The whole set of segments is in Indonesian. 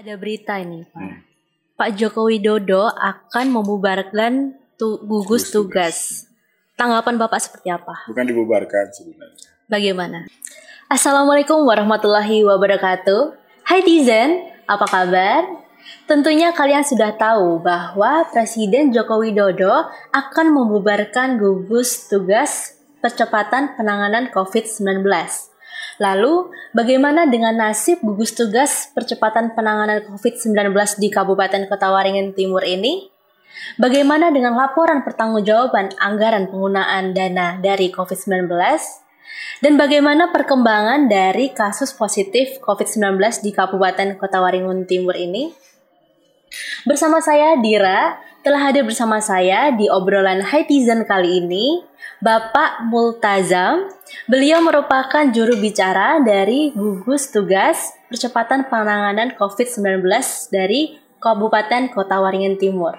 Ada berita ini, Pak. Hmm. Pak Joko Widodo akan membubarkan tu gugus tugas. Tanggapan Bapak seperti apa? Bukan dibubarkan sebenarnya. Bagaimana? Assalamualaikum warahmatullahi wabarakatuh. Hai Tizen, apa kabar? Tentunya kalian sudah tahu bahwa Presiden Joko Widodo akan membubarkan gugus tugas percepatan penanganan COVID-19. Lalu, bagaimana dengan nasib gugus tugas percepatan penanganan COVID-19 di Kabupaten Kota Waringin Timur ini? Bagaimana dengan laporan pertanggungjawaban anggaran penggunaan dana dari COVID-19? Dan bagaimana perkembangan dari kasus positif COVID-19 di Kabupaten Kota Waringin Timur ini? Bersama saya Dira, telah hadir bersama saya di obrolan Hitizen kali ini Bapak Multazam. Beliau merupakan juru bicara dari gugus tugas percepatan penanganan COVID-19 dari Kabupaten Kota Waringin Timur.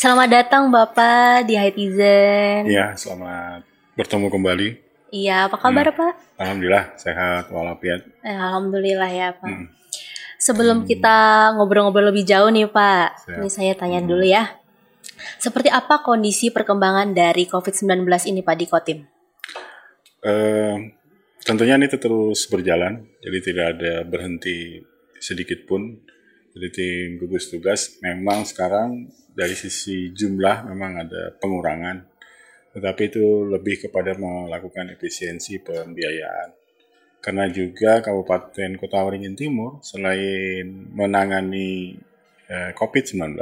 Selamat datang Bapak di Hitizen. Iya, selamat bertemu kembali. Iya, apa kabar hmm. Pak? Alhamdulillah, sehat walafiat. Eh, Alhamdulillah ya Pak. Hmm. Sebelum hmm. kita ngobrol-ngobrol lebih jauh nih Pak, Siap. ini saya tanya hmm. dulu ya. Seperti apa kondisi perkembangan dari COVID-19 ini Pak di Kotim? Uh, tentunya ini terus berjalan, jadi tidak ada berhenti sedikit pun. Jadi tim gugus tugas memang sekarang dari sisi jumlah memang ada pengurangan, tetapi itu lebih kepada melakukan efisiensi pembiayaan. Karena juga Kabupaten Kota Waringin Timur selain menangani eh, COVID-19,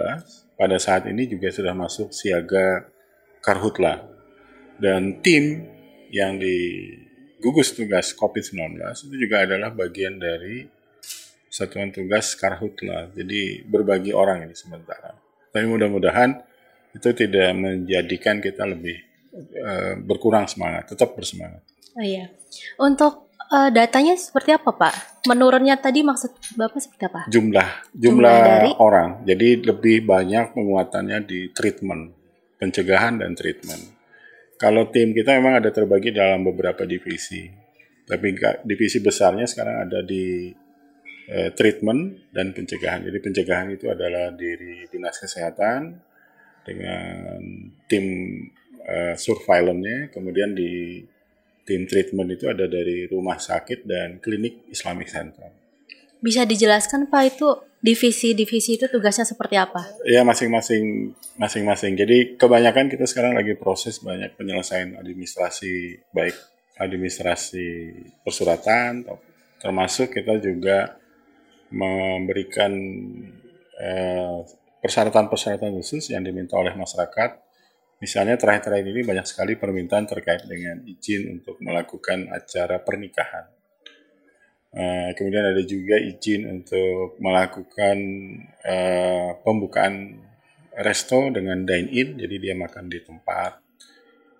pada saat ini juga sudah masuk siaga karhutla. Dan tim yang di gugus tugas COVID-19 itu juga adalah bagian dari satuan tugas karhutla. Jadi berbagi orang ini sementara. Tapi mudah-mudahan itu tidak menjadikan kita lebih uh, berkurang semangat, tetap bersemangat. Oh iya. Untuk uh, datanya seperti apa Pak? Menurunnya tadi maksud Bapak seperti apa? Jumlah, jumlah, jumlah dari... orang. Jadi lebih banyak penguatannya di treatment, pencegahan dan treatment. Kalau tim kita memang ada terbagi dalam beberapa divisi. Tapi divisi besarnya sekarang ada di eh, treatment dan pencegahan. Jadi pencegahan itu adalah diri dinas kesehatan dengan tim eh, surveillance-nya, kemudian di tim treatment itu ada dari rumah sakit dan klinik Islamic Center. Bisa dijelaskan Pak itu divisi-divisi itu tugasnya seperti apa? Ya masing-masing masing-masing. Jadi kebanyakan kita sekarang lagi proses banyak penyelesaian administrasi baik administrasi persuratan termasuk kita juga memberikan eh, persyaratan-persyaratan khusus yang diminta oleh masyarakat Misalnya terakhir-terakhir ini banyak sekali permintaan terkait dengan izin untuk melakukan acara pernikahan. Uh, kemudian ada juga izin untuk melakukan uh, pembukaan resto dengan dine-in, jadi dia makan di tempat.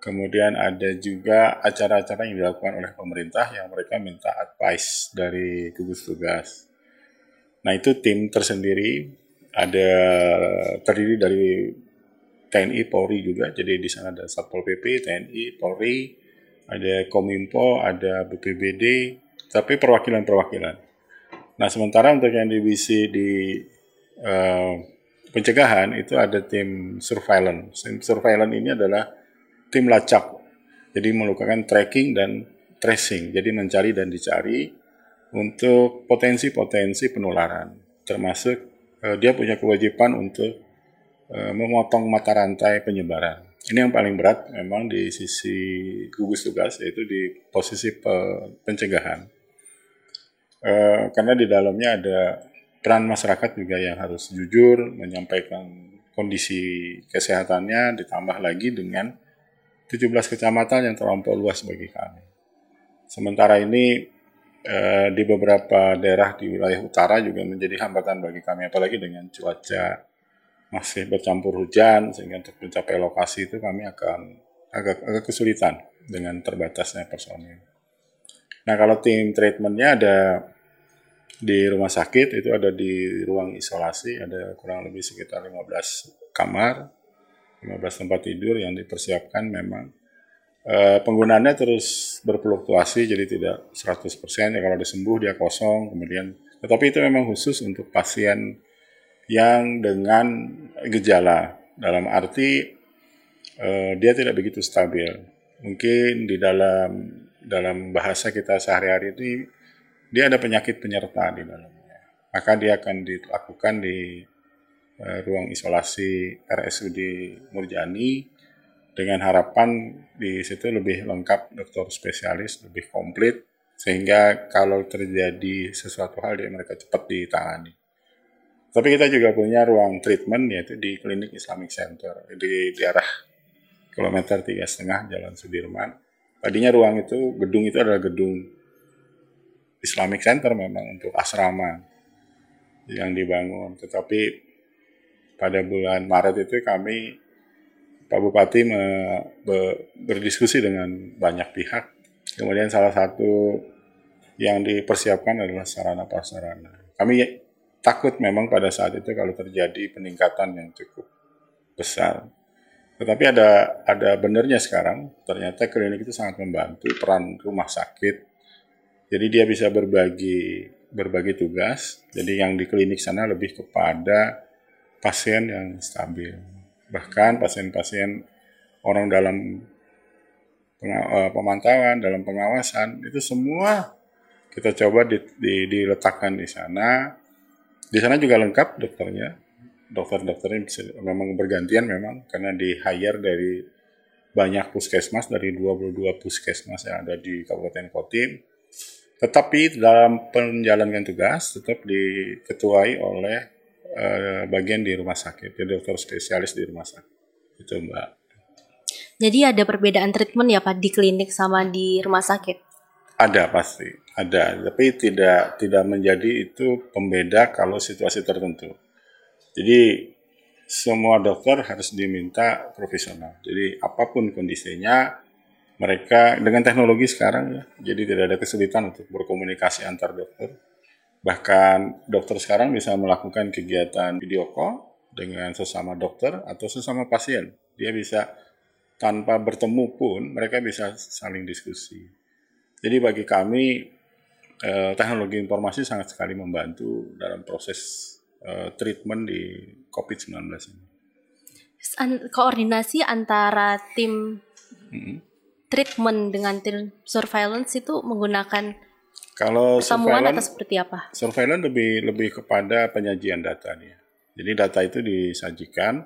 Kemudian ada juga acara-acara yang dilakukan oleh pemerintah yang mereka minta advice dari gugus tugas. Nah itu tim tersendiri ada terdiri dari TNI, Polri juga. Jadi di sana ada Satpol PP, TNI, Polri, ada Kominfo, ada BPBD, tapi perwakilan-perwakilan. Nah, sementara untuk yang divisi di uh, pencegahan itu ada tim surveillance. Tim surveillance ini adalah tim lacak. Jadi melakukan tracking dan tracing. Jadi mencari dan dicari untuk potensi-potensi penularan. Termasuk uh, dia punya kewajiban untuk memotong mata rantai penyebaran. Ini yang paling berat memang di sisi gugus tugas yaitu di posisi pencegahan. Uh, karena di dalamnya ada peran masyarakat juga yang harus jujur menyampaikan kondisi kesehatannya ditambah lagi dengan 17 kecamatan yang terlampau luas bagi kami. Sementara ini uh, di beberapa daerah di wilayah utara juga menjadi hambatan bagi kami apalagi dengan cuaca masih bercampur hujan sehingga untuk mencapai lokasi itu kami akan agak agak kesulitan dengan terbatasnya personil. Nah kalau tim treatmentnya ada di rumah sakit itu ada di ruang isolasi ada kurang lebih sekitar 15 kamar, 15 tempat tidur yang dipersiapkan memang e, penggunaannya terus berfluktuasi jadi tidak 100% ya kalau disembuh dia kosong kemudian Tetapi itu memang khusus untuk pasien yang dengan gejala dalam arti uh, dia tidak begitu stabil. Mungkin di dalam dalam bahasa kita sehari-hari itu dia ada penyakit penyerta di dalamnya. Maka dia akan dilakukan di uh, ruang isolasi RSUD Murjani dengan harapan di situ lebih lengkap dokter spesialis, lebih komplit sehingga kalau terjadi sesuatu hal dia mereka cepat ditangani. Tapi kita juga punya ruang treatment yaitu di klinik Islamic Center di, arah kilometer tiga setengah Jalan Sudirman. Tadinya ruang itu gedung itu adalah gedung Islamic Center memang untuk asrama yang dibangun. Tetapi pada bulan Maret itu kami Pak Bupati me, be, berdiskusi dengan banyak pihak. Kemudian salah satu yang dipersiapkan adalah sarana prasarana. Kami takut memang pada saat itu kalau terjadi peningkatan yang cukup besar. Tetapi ada ada benernya sekarang, ternyata klinik itu sangat membantu peran rumah sakit. Jadi dia bisa berbagi berbagi tugas. Jadi yang di klinik sana lebih kepada pasien yang stabil. Bahkan pasien-pasien orang dalam eh, pemantauan, dalam pengawasan, itu semua kita coba di, di, diletakkan di sana di sana juga lengkap dokternya. Dokter-dokternya bisa, memang bergantian memang karena di hire dari banyak puskesmas dari 22 puskesmas yang ada di Kabupaten Kotim. Tetapi dalam menjalankan tugas tetap diketuai oleh uh, bagian di rumah sakit, jadi dokter spesialis di rumah sakit. Itu Mbak. Jadi ada perbedaan treatment ya Pak di klinik sama di rumah sakit? Ada pasti, ada. Tapi tidak tidak menjadi itu pembeda kalau situasi tertentu. Jadi semua dokter harus diminta profesional. Jadi apa pun kondisinya, mereka dengan teknologi sekarang ya, jadi tidak ada kesulitan untuk berkomunikasi antar dokter. Bahkan dokter sekarang bisa melakukan kegiatan video call dengan sesama dokter atau sesama pasien. Dia bisa tanpa bertemu pun mereka bisa saling diskusi. Jadi bagi kami eh, teknologi informasi sangat sekali membantu dalam proses eh, treatment di COVID-19 ini. Koordinasi antara tim hmm. treatment dengan tim surveillance itu menggunakan kalau pertemuan atau seperti apa? Surveillance lebih lebih kepada penyajian data nih. Jadi data itu disajikan,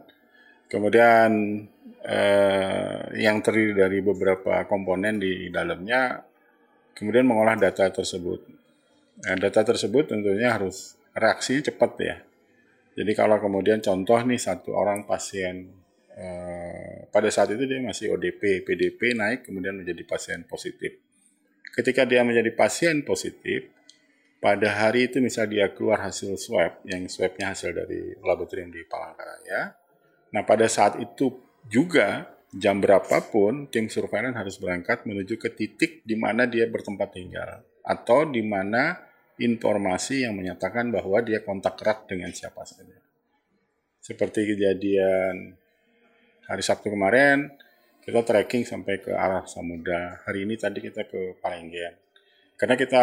kemudian eh, yang terdiri dari beberapa komponen di dalamnya kemudian mengolah data tersebut. Nah, data tersebut tentunya harus reaksi cepat ya. Jadi kalau kemudian contoh nih satu orang pasien eh, pada saat itu dia masih ODP, PDP naik kemudian menjadi pasien positif. Ketika dia menjadi pasien positif, pada hari itu misal dia keluar hasil swab, yang swabnya hasil dari laboratorium di Palangkaraya. Nah pada saat itu juga jam berapapun tim surveillance harus berangkat menuju ke titik di mana dia bertempat tinggal atau di mana informasi yang menyatakan bahwa dia kontak erat dengan siapa saja. Seperti kejadian hari Sabtu kemarin, kita tracking sampai ke arah Samudra. Hari ini tadi kita ke Parenggian. Karena kita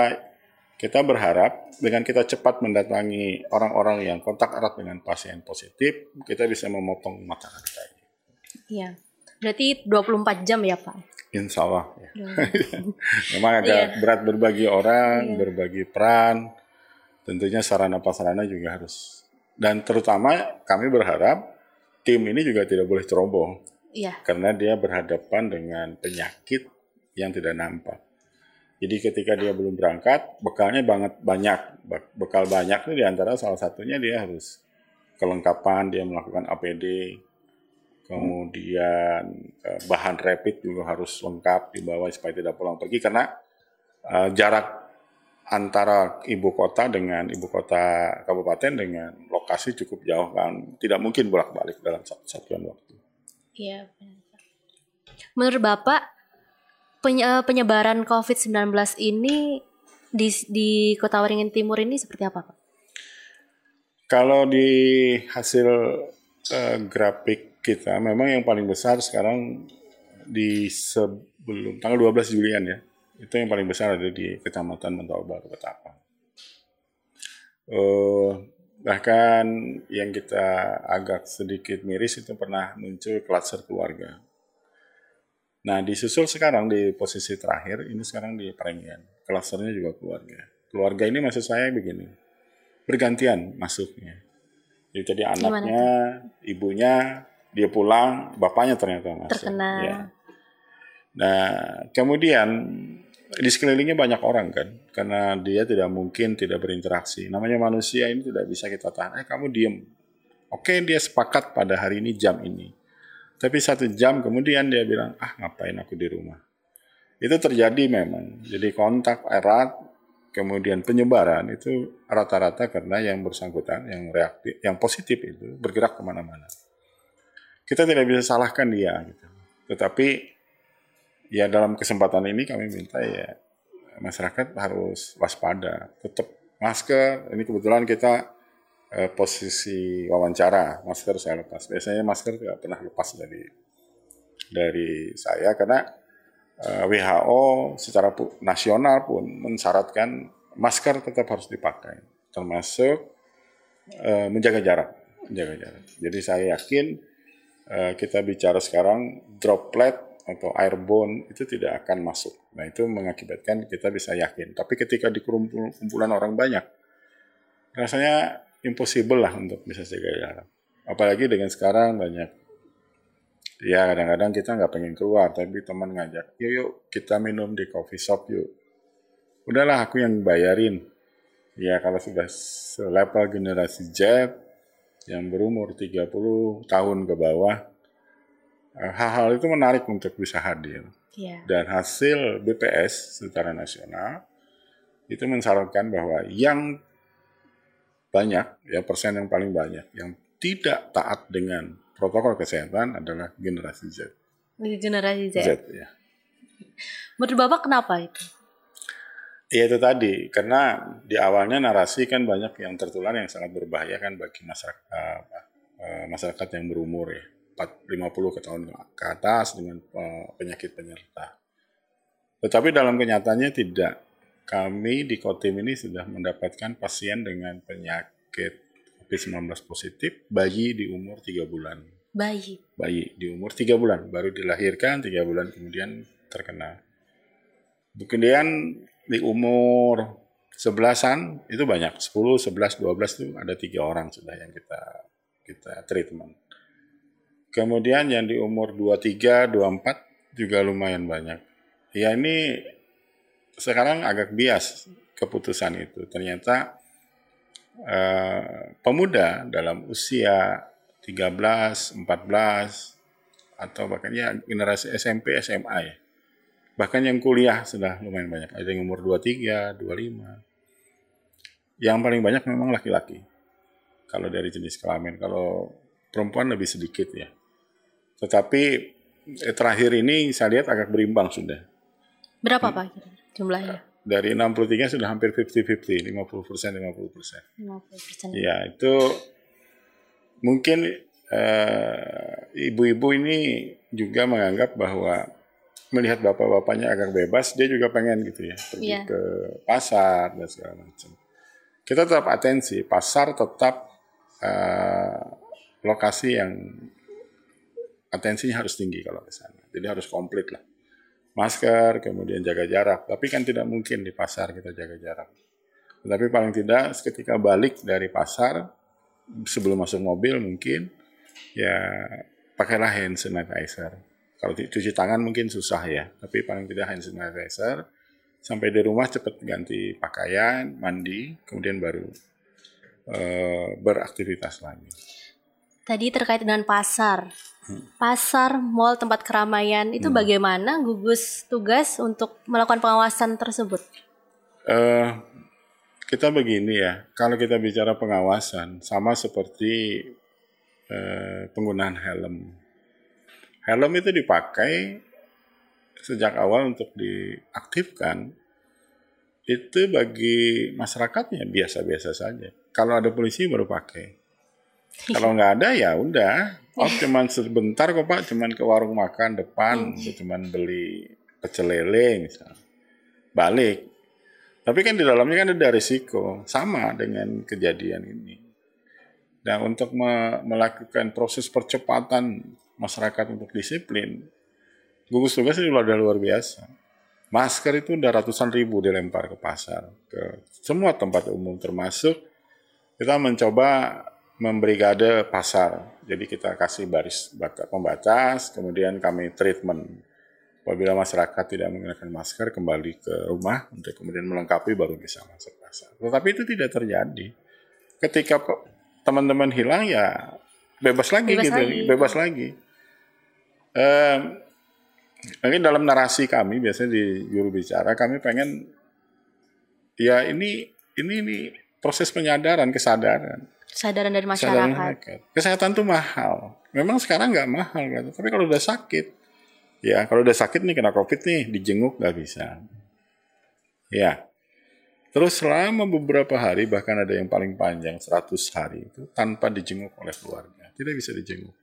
kita berharap dengan kita cepat mendatangi orang-orang yang kontak erat dengan pasien positif, kita bisa memotong mata rantai. Iya. Berarti 24 jam ya Pak? Insya Allah. Ya. Memang agak yeah. berat berbagi orang, yeah. berbagi peran. Tentunya sarana prasarana juga harus. Dan terutama kami berharap tim ini juga tidak boleh ceroboh. Yeah. Karena dia berhadapan dengan penyakit yang tidak nampak. Jadi ketika dia belum berangkat, bekalnya banget banyak. Bekal banyak itu di antara salah satunya dia harus kelengkapan, dia melakukan APD, kemudian uh, bahan rapid juga harus lengkap dibawa supaya tidak pulang pergi karena uh, jarak antara ibu kota dengan ibu kota kabupaten dengan lokasi cukup jauh kan tidak mungkin bolak-balik dalam satu satuan waktu. Iya. Menurut Bapak penyebaran COVID-19 ini di di Kota Waringin Timur ini seperti apa, Pak? Kalau di hasil uh, grafik kita memang yang paling besar sekarang di sebelum tanggal 12 Julian ya. Itu yang paling besar ada di Kecamatan Mentawai Baru Ketapang. Uh, bahkan yang kita agak sedikit miris itu pernah muncul kluster keluarga. Nah, disusul sekarang di posisi terakhir, ini sekarang di premian. Klasternya juga keluarga. Keluarga ini maksud saya begini, bergantian masuknya. Jadi tadi anaknya, ibunya, dia pulang, bapaknya ternyata masuk. Terkena. Ya. Nah, kemudian di sekelilingnya banyak orang kan, karena dia tidak mungkin tidak berinteraksi. Namanya manusia ini tidak bisa kita tahan. Eh, kamu diem. Oke, dia sepakat pada hari ini jam ini tapi satu jam kemudian dia bilang, ah ngapain aku di rumah. Itu terjadi memang. Jadi kontak erat, kemudian penyebaran itu rata-rata karena yang bersangkutan, yang reaktif, yang positif itu bergerak ke mana-mana. Kita tidak bisa salahkan dia. Gitu. Tetapi ya dalam kesempatan ini kami minta ya masyarakat harus waspada, tetap masker. Ini kebetulan kita eh, posisi wawancara masker saya lepas. Biasanya masker tidak pernah lepas dari dari saya karena eh, WHO secara pu nasional pun mensyaratkan masker tetap harus dipakai, termasuk eh, menjaga jarak, menjaga jarak. Jadi saya yakin eh, kita bicara sekarang droplet atau airborne itu tidak akan masuk. Nah itu mengakibatkan kita bisa yakin. Tapi ketika di kumpulan orang banyak, rasanya impossible lah untuk bisa jaga jarak. Apalagi dengan sekarang banyak ya kadang-kadang kita nggak pengen keluar tapi teman ngajak yuk yuk kita minum di coffee shop yuk udahlah aku yang bayarin ya kalau sudah selevel generasi Z yang berumur 30 tahun ke bawah eh, hal-hal itu menarik untuk bisa hadir yeah. dan hasil BPS secara nasional itu mensyaratkan bahwa yang banyak, ya persen yang paling banyak yang tidak taat dengan protokol kesehatan adalah generasi Z. Generasi Z. Z ya. Menurut Bapak kenapa itu? Ya itu tadi, karena di awalnya narasi kan banyak yang tertular yang sangat berbahaya kan bagi masyarakat uh, masyarakat yang berumur ya, 50 ke tahun ke atas dengan uh, penyakit penyerta. Tetapi dalam kenyataannya tidak kami di Kotim ini sudah mendapatkan pasien dengan penyakit COVID-19 positif bayi di umur 3 bulan. Bayi? Bayi di umur 3 bulan, baru dilahirkan 3 bulan kemudian terkena. Kemudian di umur sebelasan itu banyak, 10, 11, 12 itu ada tiga orang sudah yang kita kita treatment. Kemudian yang di umur 23, 24 juga lumayan banyak. Ya ini sekarang agak bias keputusan itu. Ternyata uh, pemuda dalam usia 13, 14 atau bahkan ya generasi SMP, SMA ya. Bahkan yang kuliah sudah lumayan banyak. Ada yang umur 23, 25. Yang paling banyak memang laki-laki. Kalau dari jenis kelamin. Kalau perempuan lebih sedikit ya. Tetapi eh, terakhir ini saya lihat agak berimbang sudah. Berapa hmm. Pak? jumlahnya? Dari 63 sudah hampir 50-50, 50 persen, 50 persen. 50 persen. Ya, itu mungkin eh, ibu-ibu uh, ini juga menganggap bahwa melihat bapak-bapaknya agak bebas, dia juga pengen gitu ya, pergi yeah. ke pasar dan segala macam. Kita tetap atensi, pasar tetap uh, lokasi yang atensinya harus tinggi kalau ke sana. Jadi harus komplit lah masker, kemudian jaga jarak. Tapi kan tidak mungkin di pasar kita jaga jarak. Tapi paling tidak ketika balik dari pasar, sebelum masuk mobil mungkin, ya pakailah hand sanitizer. Kalau cuci tangan mungkin susah ya, tapi paling tidak hand sanitizer. Sampai di rumah cepat ganti pakaian, mandi, kemudian baru uh, beraktivitas lagi. Tadi terkait dengan pasar, pasar, mall, tempat keramaian itu hmm. bagaimana gugus tugas untuk melakukan pengawasan tersebut? Uh, kita begini ya, kalau kita bicara pengawasan sama seperti uh, penggunaan helm. Helm itu dipakai sejak awal untuk diaktifkan itu bagi masyarakatnya biasa-biasa saja. Kalau ada polisi baru pakai. Kalau nggak ada ya udah. Oh cuman sebentar kok Pak, cuman ke warung makan depan, hmm. cuman beli pecel lele misalnya. Balik. Tapi kan di dalamnya kan ada risiko, sama dengan kejadian ini. Nah, untuk me melakukan proses percepatan masyarakat untuk disiplin, gugus tugas itu sudah luar biasa. Masker itu udah ratusan ribu dilempar ke pasar, ke semua tempat umum termasuk kita mencoba membrigade pasar. Jadi kita kasih baris pembatas, kemudian kami treatment Apabila masyarakat tidak menggunakan masker, kembali ke rumah untuk kemudian melengkapi baru bisa masuk pasar. Tetapi itu tidak terjadi. Ketika teman-teman hilang ya bebas lagi bebas gitu, lagi. bebas lagi. Um, mungkin dalam narasi kami biasanya di juru bicara kami pengen ya ini ini ini proses penyadaran kesadaran kesadaran dari masyarakat. Kesadaran Kesehatan tuh mahal. Memang sekarang nggak mahal gitu. Tapi kalau udah sakit Ya, kalau udah sakit nih kena COVID nih, dijenguk nggak bisa. Ya. Terus selama beberapa hari, bahkan ada yang paling panjang 100 hari itu tanpa dijenguk oleh keluarga. Tidak bisa dijenguk.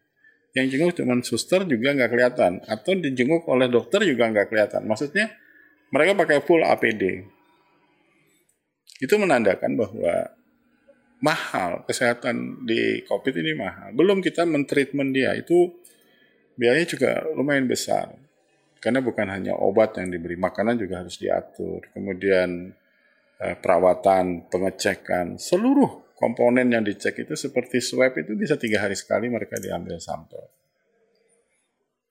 Yang jenguk cuma suster juga nggak kelihatan. Atau dijenguk oleh dokter juga nggak kelihatan. Maksudnya mereka pakai full APD. Itu menandakan bahwa mahal kesehatan di COVID ini mahal. Belum kita mentreatment dia. Itu biayanya juga lumayan besar. Karena bukan hanya obat yang diberi, makanan juga harus diatur. Kemudian eh, perawatan, pengecekan, seluruh komponen yang dicek itu seperti swab itu bisa tiga hari sekali mereka diambil sampel.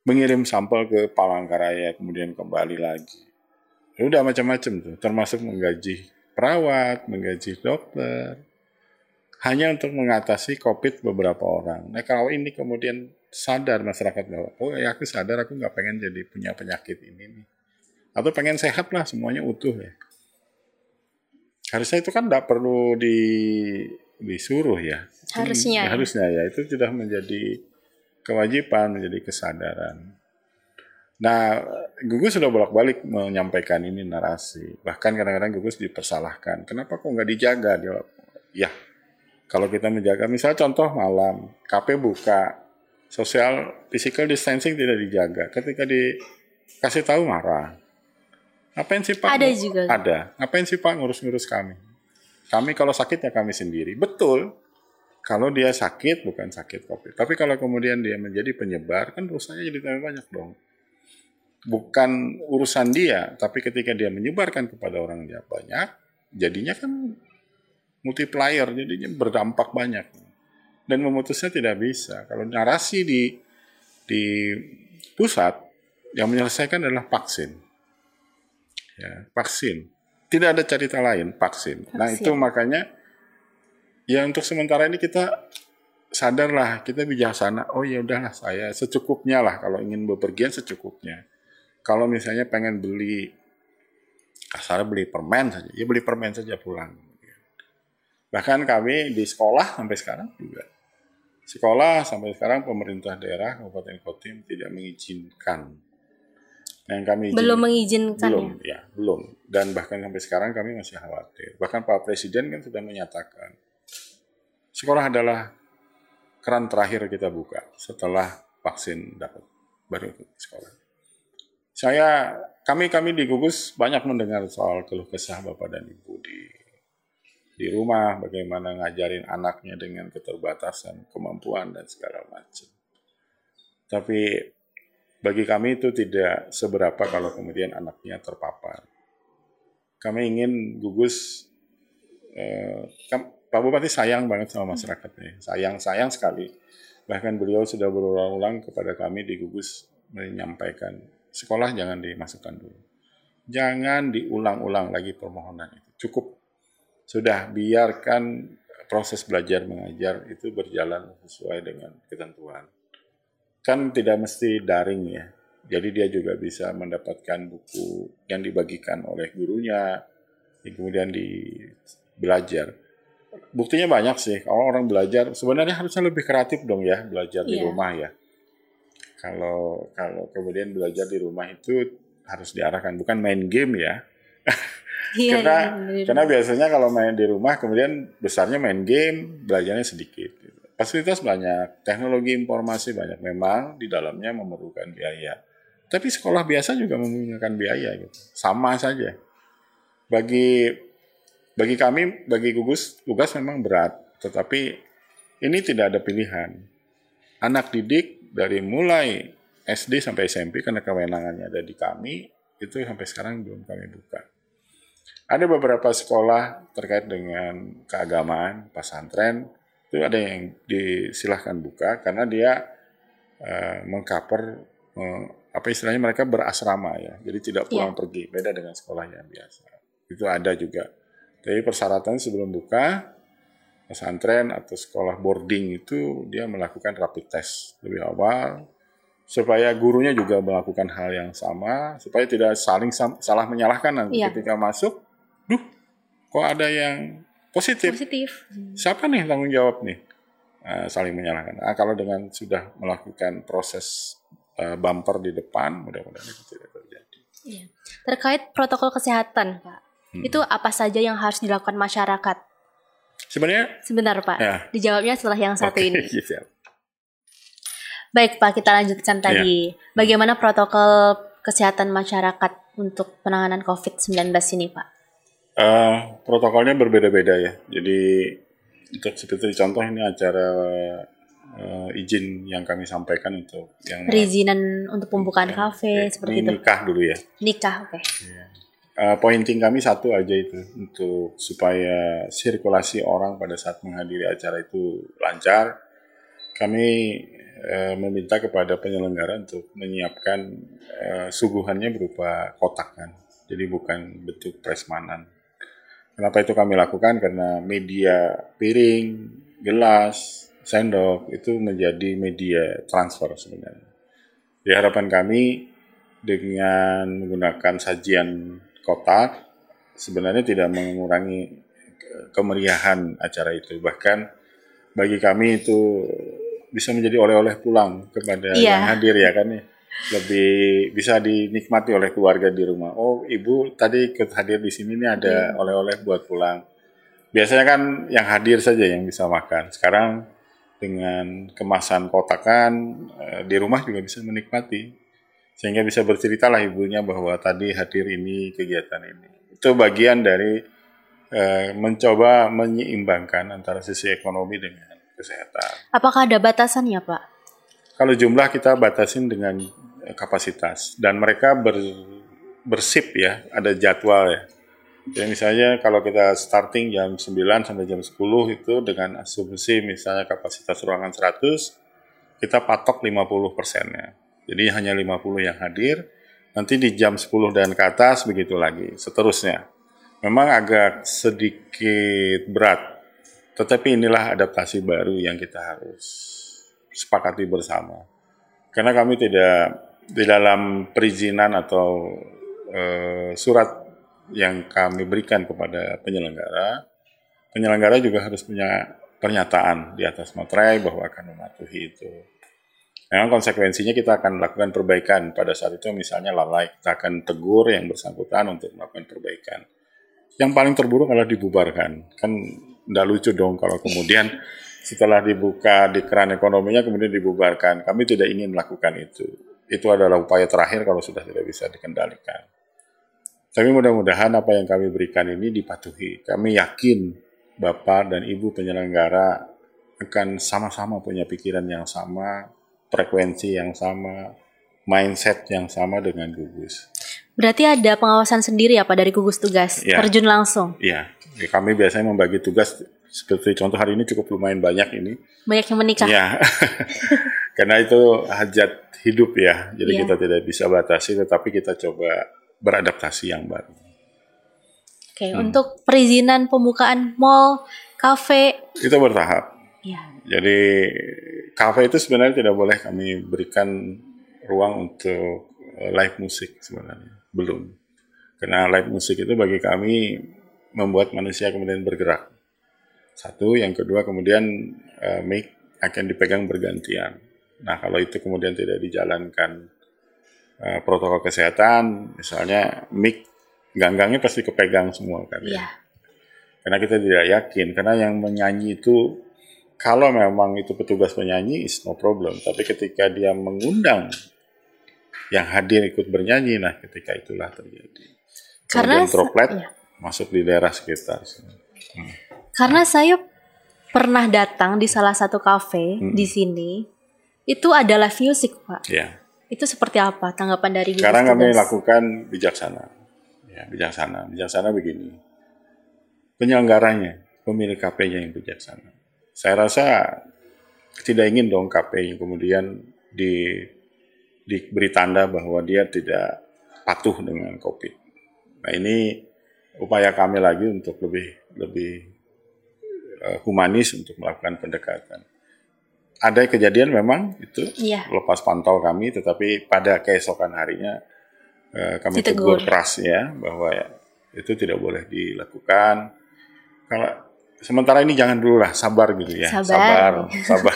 Mengirim sampel ke Palangkaraya, kemudian kembali lagi. Ya udah macam-macam tuh, termasuk menggaji perawat, menggaji dokter, hanya untuk mengatasi COVID beberapa orang. Nah kalau ini kemudian sadar masyarakat bahwa oh ya aku sadar aku nggak pengen jadi punya penyakit ini nih atau pengen sehat lah semuanya utuh ya harusnya itu kan tidak perlu di disuruh ya. Harusnya. Ya, harusnya ya. Itu sudah menjadi kewajiban menjadi kesadaran. Nah gugus sudah bolak-balik menyampaikan ini narasi. Bahkan kadang-kadang gugus dipersalahkan. Kenapa kok nggak dijaga? Dia ya kalau kita menjaga misal contoh malam KP buka Social physical distancing tidak dijaga. Ketika dikasih tahu marah. Ngapain sih Pak? Ada juga. Ada. Ngapain sih Pak ngurus-ngurus kami? Kami kalau sakit ya kami sendiri. Betul. Kalau dia sakit bukan sakit COVID. Tapi kalau kemudian dia menjadi penyebar kan dosanya jadi tambah banyak dong. Bukan urusan dia, tapi ketika dia menyebarkan kepada orang dia banyak, jadinya kan multiplier, jadinya berdampak banyak dan memutusnya tidak bisa. Kalau narasi di di pusat yang menyelesaikan adalah vaksin. Ya, vaksin. Tidak ada cerita lain, vaksin. vaksin. Nah, itu makanya ya untuk sementara ini kita sadarlah, kita bijaksana. Oh ya udahlah saya secukupnya lah kalau ingin bepergian secukupnya. Kalau misalnya pengen beli kasar beli permen saja, ya beli permen saja pulang. Bahkan kami di sekolah sampai sekarang juga Sekolah sampai sekarang pemerintah daerah Kabupaten Kotim tidak mengizinkan. Yang kami izin, belum mengizinkan belum ya? ya belum dan bahkan sampai sekarang kami masih khawatir. Bahkan Pak Presiden kan sudah menyatakan sekolah adalah keran terakhir kita buka setelah vaksin dapat baru sekolah. Saya kami kami di gugus banyak mendengar soal keluh kesah bapak dan ibu di di rumah, bagaimana ngajarin anaknya dengan keterbatasan kemampuan dan segala macam. Tapi bagi kami itu tidak seberapa kalau kemudian anaknya terpapar. Kami ingin gugus, eh, Pak Bupati sayang banget sama masyarakat nih, sayang-sayang sekali. Bahkan beliau sudah berulang-ulang kepada kami di gugus menyampaikan sekolah jangan dimasukkan dulu. Jangan diulang-ulang lagi permohonan itu. Cukup sudah biarkan proses belajar mengajar itu berjalan sesuai dengan ketentuan. Kan tidak mesti daring ya. Jadi dia juga bisa mendapatkan buku yang dibagikan oleh gurunya, yang kemudian di belajar. Buktinya banyak sih. Kalau orang belajar sebenarnya harusnya lebih kreatif dong ya belajar yeah. di iya. rumah ya. Kalau kalau kemudian belajar di rumah itu harus diarahkan bukan main game ya. Iya, karena iya, karena biasanya kalau main di rumah kemudian besarnya main game, belajarnya sedikit. Fasilitas banyak, teknologi informasi banyak. Memang di dalamnya memerlukan biaya. Tapi sekolah biasa juga menggunakan biaya gitu. Sama saja. Bagi bagi kami, bagi gugus tugas memang berat, tetapi ini tidak ada pilihan. Anak didik dari mulai SD sampai SMP karena kewenangannya ada di kami, itu sampai sekarang belum kami buka. Ada beberapa sekolah terkait dengan keagamaan, pesantren, itu ada yang disilahkan buka karena dia uh, mengcover uh, apa istilahnya mereka berasrama ya, jadi tidak iya. pulang yeah. pergi, beda dengan sekolah yang biasa. Itu ada juga. Jadi persyaratan sebelum buka pesantren atau sekolah boarding itu dia melakukan rapid test lebih awal supaya gurunya juga melakukan hal yang sama supaya tidak saling salah menyalahkan nanti iya. ketika masuk duh kok ada yang positif positif siapa nih tanggung jawab nih uh, saling menyalahkan nah, kalau dengan sudah melakukan proses uh, bumper di depan mudah-mudahan itu tidak terjadi iya. terkait protokol kesehatan pak hmm. itu apa saja yang harus dilakukan masyarakat sebenarnya sebentar pak ya. dijawabnya setelah yang satu okay. ini iya, Baik Pak, kita lanjutkan iya. tadi. Ya. Bagaimana protokol kesehatan masyarakat untuk penanganan COVID-19 ini Pak? Uh, protokolnya berbeda-beda ya. Jadi untuk seperti contoh ini acara uh, izin yang kami sampaikan untuk yang perizinan untuk pembukaan ya, kafe ya, seperti itu. Nikah dulu ya. Nikah, oke. Okay. Ya. Uh, pointing kami satu aja itu untuk supaya sirkulasi orang pada saat menghadiri acara itu lancar. Kami Eh, meminta kepada penyelenggara untuk menyiapkan uh, suguhannya berupa kotak kan. Jadi bukan bentuk presmanan. Kenapa itu kami lakukan? Karena media piring, gelas, sendok itu menjadi media transfer sebenarnya. Di harapan kami dengan menggunakan sajian kotak sebenarnya tidak mengurangi kemeriahan acara itu. Bahkan bagi kami itu bisa menjadi oleh-oleh pulang kepada yeah. yang hadir ya kan ya lebih bisa dinikmati oleh keluarga di rumah. Oh, ibu tadi ikut hadir di sini nih ada iya. oleh-oleh buat pulang. Biasanya kan yang hadir saja yang bisa makan. Sekarang dengan kemasan kotakan eh, di rumah juga bisa menikmati. Sehingga bisa bercerita lah ibunya bahwa tadi hadir ini kegiatan ini. Itu bagian dari eh, mencoba menyeimbangkan antara sisi ekonomi dengan kesehatan. Apakah ada batasannya, Pak? Kalau jumlah kita batasin dengan kapasitas dan mereka ber, bersip ya, ada jadwal ya. Jadi misalnya kalau kita starting jam 9 sampai jam 10 itu dengan asumsi misalnya kapasitas ruangan 100, kita patok 50 persennya. Jadi hanya 50 yang hadir, nanti di jam 10 dan ke atas begitu lagi, seterusnya. Memang agak sedikit berat tetapi inilah adaptasi baru yang kita harus sepakati bersama. Karena kami tidak di dalam perizinan atau e, surat yang kami berikan kepada penyelenggara, penyelenggara juga harus punya pernyataan di atas materai bahwa akan mematuhi itu. Memang konsekuensinya kita akan melakukan perbaikan pada saat itu misalnya lalai kita akan tegur yang bersangkutan untuk melakukan perbaikan. Yang paling terburuk adalah dibubarkan. Kan Nggak lucu dong kalau kemudian setelah dibuka di keran ekonominya kemudian dibubarkan. Kami tidak ingin melakukan itu. Itu adalah upaya terakhir kalau sudah tidak bisa dikendalikan. Tapi mudah-mudahan apa yang kami berikan ini dipatuhi. Kami yakin Bapak dan Ibu penyelenggara akan sama-sama punya pikiran yang sama, frekuensi yang sama, mindset yang sama dengan gugus. Berarti ada pengawasan sendiri ya Pak dari gugus tugas, ya. terjun langsung? Iya, ya, kami biasanya membagi tugas seperti contoh hari ini cukup lumayan banyak ini. Banyak yang menikah. Iya, karena itu hajat hidup ya, jadi ya. kita tidak bisa batasi, tetapi kita coba beradaptasi yang baru. Oke, hmm. untuk perizinan pembukaan mall, kafe? Itu bertahap. Ya. Jadi kafe itu sebenarnya tidak boleh kami berikan ruang untuk eh, live musik sebenarnya, belum. Karena live musik itu bagi kami membuat manusia kemudian bergerak. Satu, yang kedua kemudian uh, mic akan dipegang bergantian. Nah kalau itu kemudian tidak dijalankan uh, protokol kesehatan, misalnya mic ganggangnya pasti kepegang semua kan ya. Yeah. Karena kita tidak yakin, karena yang menyanyi itu kalau memang itu petugas penyanyi is no problem, tapi ketika dia mengundang yang hadir ikut bernyanyi, nah ketika itulah terjadi. Karena droplet, ya masuk di daerah sekitar. Hmm. Karena saya pernah datang di salah satu kafe hmm. di sini, itu ada live music, Pak. Ya. Itu seperti apa tanggapan dari Sekarang kami lakukan bijaksana. Ya, bijaksana. Bijaksana begini. Penyelenggaranya, pemilik KP-nya yang bijaksana. Saya rasa tidak ingin dong KP yang kemudian di diberi tanda bahwa dia tidak patuh dengan COVID. Nah ini upaya kami lagi untuk lebih lebih humanis untuk melakukan pendekatan ada kejadian memang itu iya. lepas pantau kami, tetapi pada keesokan harinya uh, kami tegur keras ya bahwa ya, itu tidak boleh dilakukan. Kalau sementara ini jangan dulu lah, sabar gitu ya, sabar, sabar. sabar.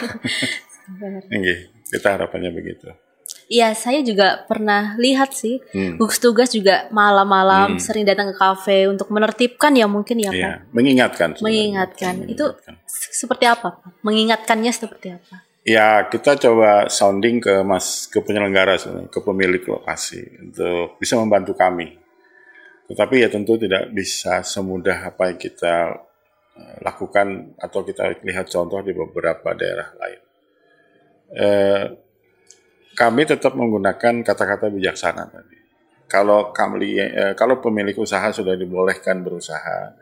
kita harapannya begitu. Iya, saya juga pernah lihat sih, hmm. gugus tugas juga malam-malam hmm. sering datang ke kafe untuk menertibkan ya mungkin ya iya, Pak. Mengingatkan. Mengingatkan. Itu seperti apa Pak? Mengingatkannya seperti apa? Ya kita coba sounding ke mas ke penyelenggara ke pemilik lokasi untuk bisa membantu kami. Tetapi ya tentu tidak bisa semudah apa yang kita eh, lakukan atau kita lihat contoh di beberapa daerah lain. Eh, kami tetap menggunakan kata-kata bijaksana tadi. Kalau kami, eh, kalau pemilik usaha sudah dibolehkan berusaha,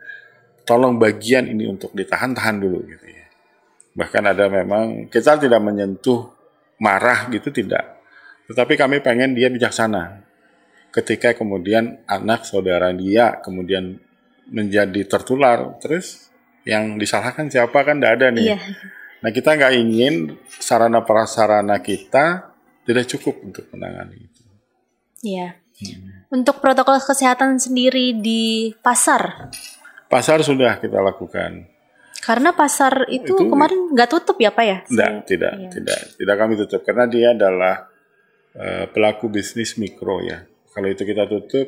tolong bagian ini untuk ditahan, tahan dulu gitu ya. Bahkan ada memang kita tidak menyentuh marah gitu tidak, tetapi kami pengen dia bijaksana. Ketika kemudian anak saudara dia kemudian menjadi tertular, terus yang disalahkan siapa kan tidak ada nih. Iya. Nah kita nggak ingin sarana prasarana kita tidak cukup untuk menangani itu. Iya. Hmm. Untuk protokol kesehatan sendiri di pasar? Pasar sudah kita lakukan. Karena pasar itu, itu kemarin nggak tutup ya Pak ya? Tidak, tidak, iya. tidak, tidak kami tutup karena dia adalah uh, pelaku bisnis mikro ya. Kalau itu kita tutup,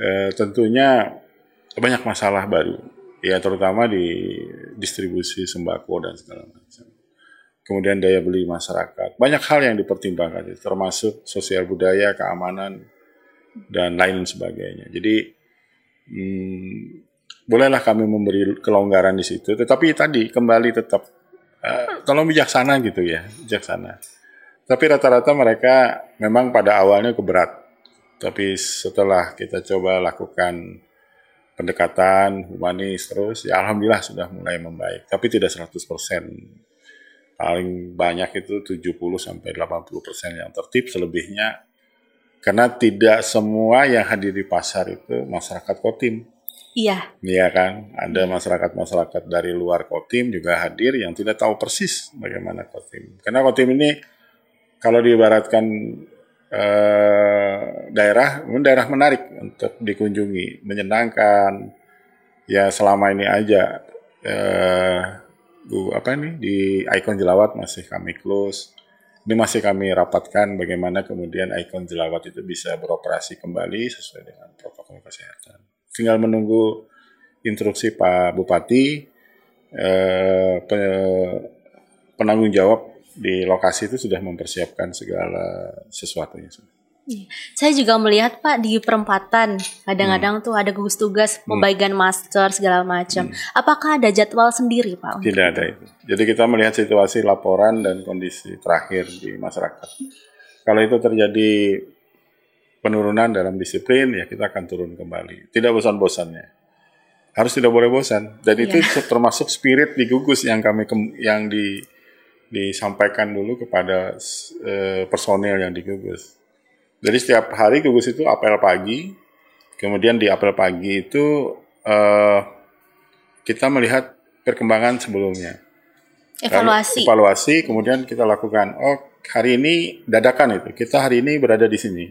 uh, tentunya banyak masalah baru, ya terutama di distribusi sembako dan segala macam kemudian daya beli masyarakat. Banyak hal yang dipertimbangkan, termasuk sosial budaya, keamanan, dan lain sebagainya. Jadi, hmm, bolehlah kami memberi kelonggaran di situ, tetapi tadi kembali tetap uh, tolong bijaksana gitu ya, bijaksana. Tapi rata-rata mereka memang pada awalnya keberat, tapi setelah kita coba lakukan pendekatan humanis terus, ya alhamdulillah sudah mulai membaik, tapi tidak 100% paling banyak itu 70 sampai 80 persen yang tertib selebihnya karena tidak semua yang hadir di pasar itu masyarakat Kotim. Iya. Iya kan, ada masyarakat-masyarakat dari luar Kotim juga hadir yang tidak tahu persis bagaimana Kotim. Karena Kotim ini kalau diibaratkan eh, daerah, daerah menarik untuk dikunjungi, menyenangkan. Ya selama ini aja eh, Bu apa nih di ikon jelawat masih kami close. Ini masih kami rapatkan bagaimana kemudian ikon jelawat itu bisa beroperasi kembali sesuai dengan protokol kesehatan. Tinggal menunggu instruksi Pak Bupati eh, penanggung jawab di lokasi itu sudah mempersiapkan segala sesuatunya. Iya. Saya juga melihat Pak di perempatan kadang-kadang hmm. tuh ada gugus tugas hmm. pembagian masker segala macam. Hmm. Apakah ada jadwal sendiri Pak? Tidak ada itu. Jadi kita melihat situasi laporan dan kondisi terakhir di masyarakat. Kalau itu terjadi penurunan dalam disiplin ya kita akan turun kembali. Tidak bosan-bosannya. Harus tidak boleh bosan. Dan itu ya. termasuk spirit di gugus yang kami yang di disampaikan dulu kepada uh, personel yang di gugus jadi setiap hari gugus itu apel pagi, kemudian di apel pagi itu uh, kita melihat perkembangan sebelumnya. Evaluasi. Lalu, evaluasi, kemudian kita lakukan. Oh, hari ini dadakan itu. Kita hari ini berada di sini.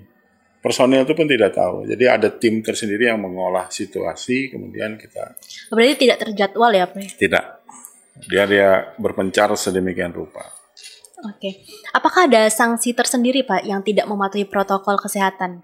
Personil itu pun tidak tahu. Jadi ada tim tersendiri yang mengolah situasi, kemudian kita. Berarti tidak terjadwal ya, Pak? Tidak. Dia dia berpencar sedemikian rupa. Oke. Apakah ada sanksi tersendiri Pak yang tidak mematuhi protokol kesehatan?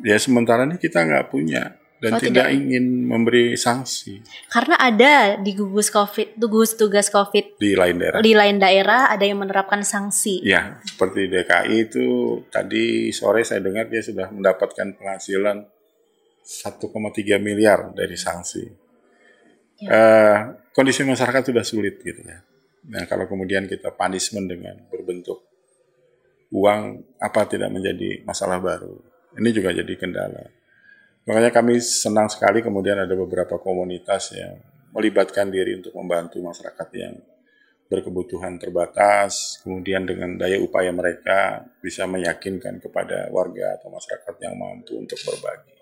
Ya sementara ini kita nggak punya dan oh, tidak, tidak ingin memberi sanksi. Karena ada di gugus COVID, gugus tugas COVID di lain daerah. Di lain daerah ada yang menerapkan sanksi. Ya, seperti DKI itu tadi sore saya dengar dia sudah mendapatkan penghasilan 1,3 miliar dari sanksi. Ya. Uh, kondisi masyarakat sudah sulit gitu ya. Nah kalau kemudian kita punishment dengan berbentuk uang apa tidak menjadi masalah baru. Ini juga jadi kendala. Makanya kami senang sekali kemudian ada beberapa komunitas yang melibatkan diri untuk membantu masyarakat yang berkebutuhan terbatas, kemudian dengan daya upaya mereka bisa meyakinkan kepada warga atau masyarakat yang mampu untuk berbagi.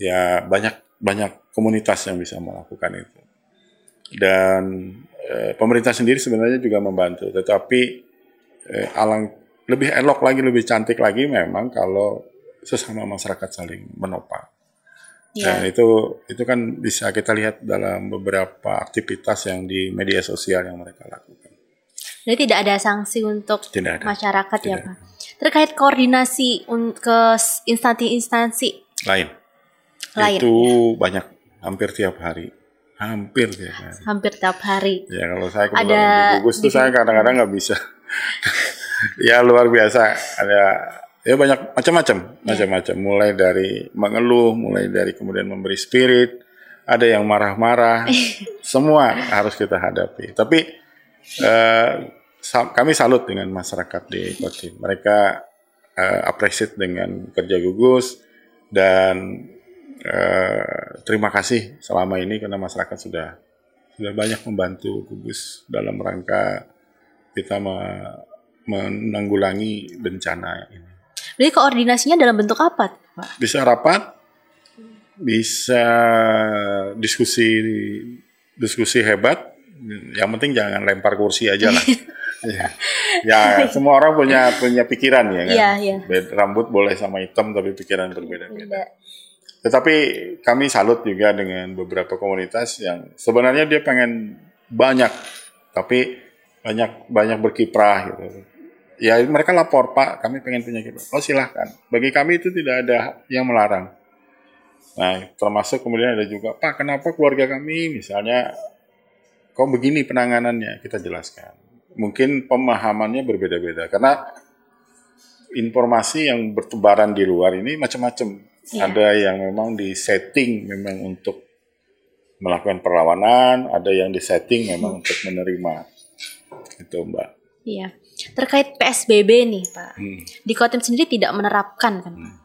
Ya banyak banyak komunitas yang bisa melakukan itu. Dan e, pemerintah sendiri sebenarnya juga membantu, tetapi e, alang lebih elok lagi, lebih cantik lagi memang kalau sesama masyarakat saling menopang. Yeah. Dan itu itu kan bisa kita lihat dalam beberapa aktivitas yang di media sosial yang mereka lakukan. Jadi tidak ada sanksi untuk tidak ada. masyarakat ya, tidak ya Pak. Terkait koordinasi ke instansi-instansi lain. Lain. Itu ya. banyak hampir tiap hari. Hampir tiap hari. Hampir tiap hari. Ya kalau saya ada gugus itu saya kadang-kadang nggak bisa. ya luar biasa. Ada ya banyak macam-macam yeah. macam-macam mulai dari mengeluh mulai dari kemudian memberi spirit ada yang marah-marah semua harus kita hadapi tapi uh, kami salut dengan masyarakat di Kotim mereka uh, appreciate dengan kerja gugus dan uh, terima kasih selama ini karena masyarakat sudah sudah banyak membantu gugus dalam rangka kita menanggulangi bencana ini jadi koordinasinya dalam bentuk apa, Pak? Bisa rapat, bisa diskusi diskusi hebat. Yang penting jangan lempar kursi aja lah. ya. ya, semua orang punya punya pikiran ya kan. Ya, ya. Rambut boleh sama hitam tapi pikiran berbeda-beda. Tetapi kami salut juga dengan beberapa komunitas yang sebenarnya dia pengen banyak, tapi banyak banyak berkiprah gitu. Ya mereka lapor Pak kami pengen punya gitu oh silahkan. Bagi kami itu tidak ada yang melarang. Nah termasuk kemudian ada juga Pak kenapa keluarga kami misalnya kok begini penanganannya? Kita jelaskan. Mungkin pemahamannya berbeda-beda karena informasi yang bertebaran di luar ini macam-macam ya. ada yang memang di setting memang untuk melakukan perlawanan ada yang di setting memang untuk menerima itu Mbak Iya. Terkait PSBB nih, Pak. Hmm. Di Kotem sendiri tidak menerapkan kan, Hmm.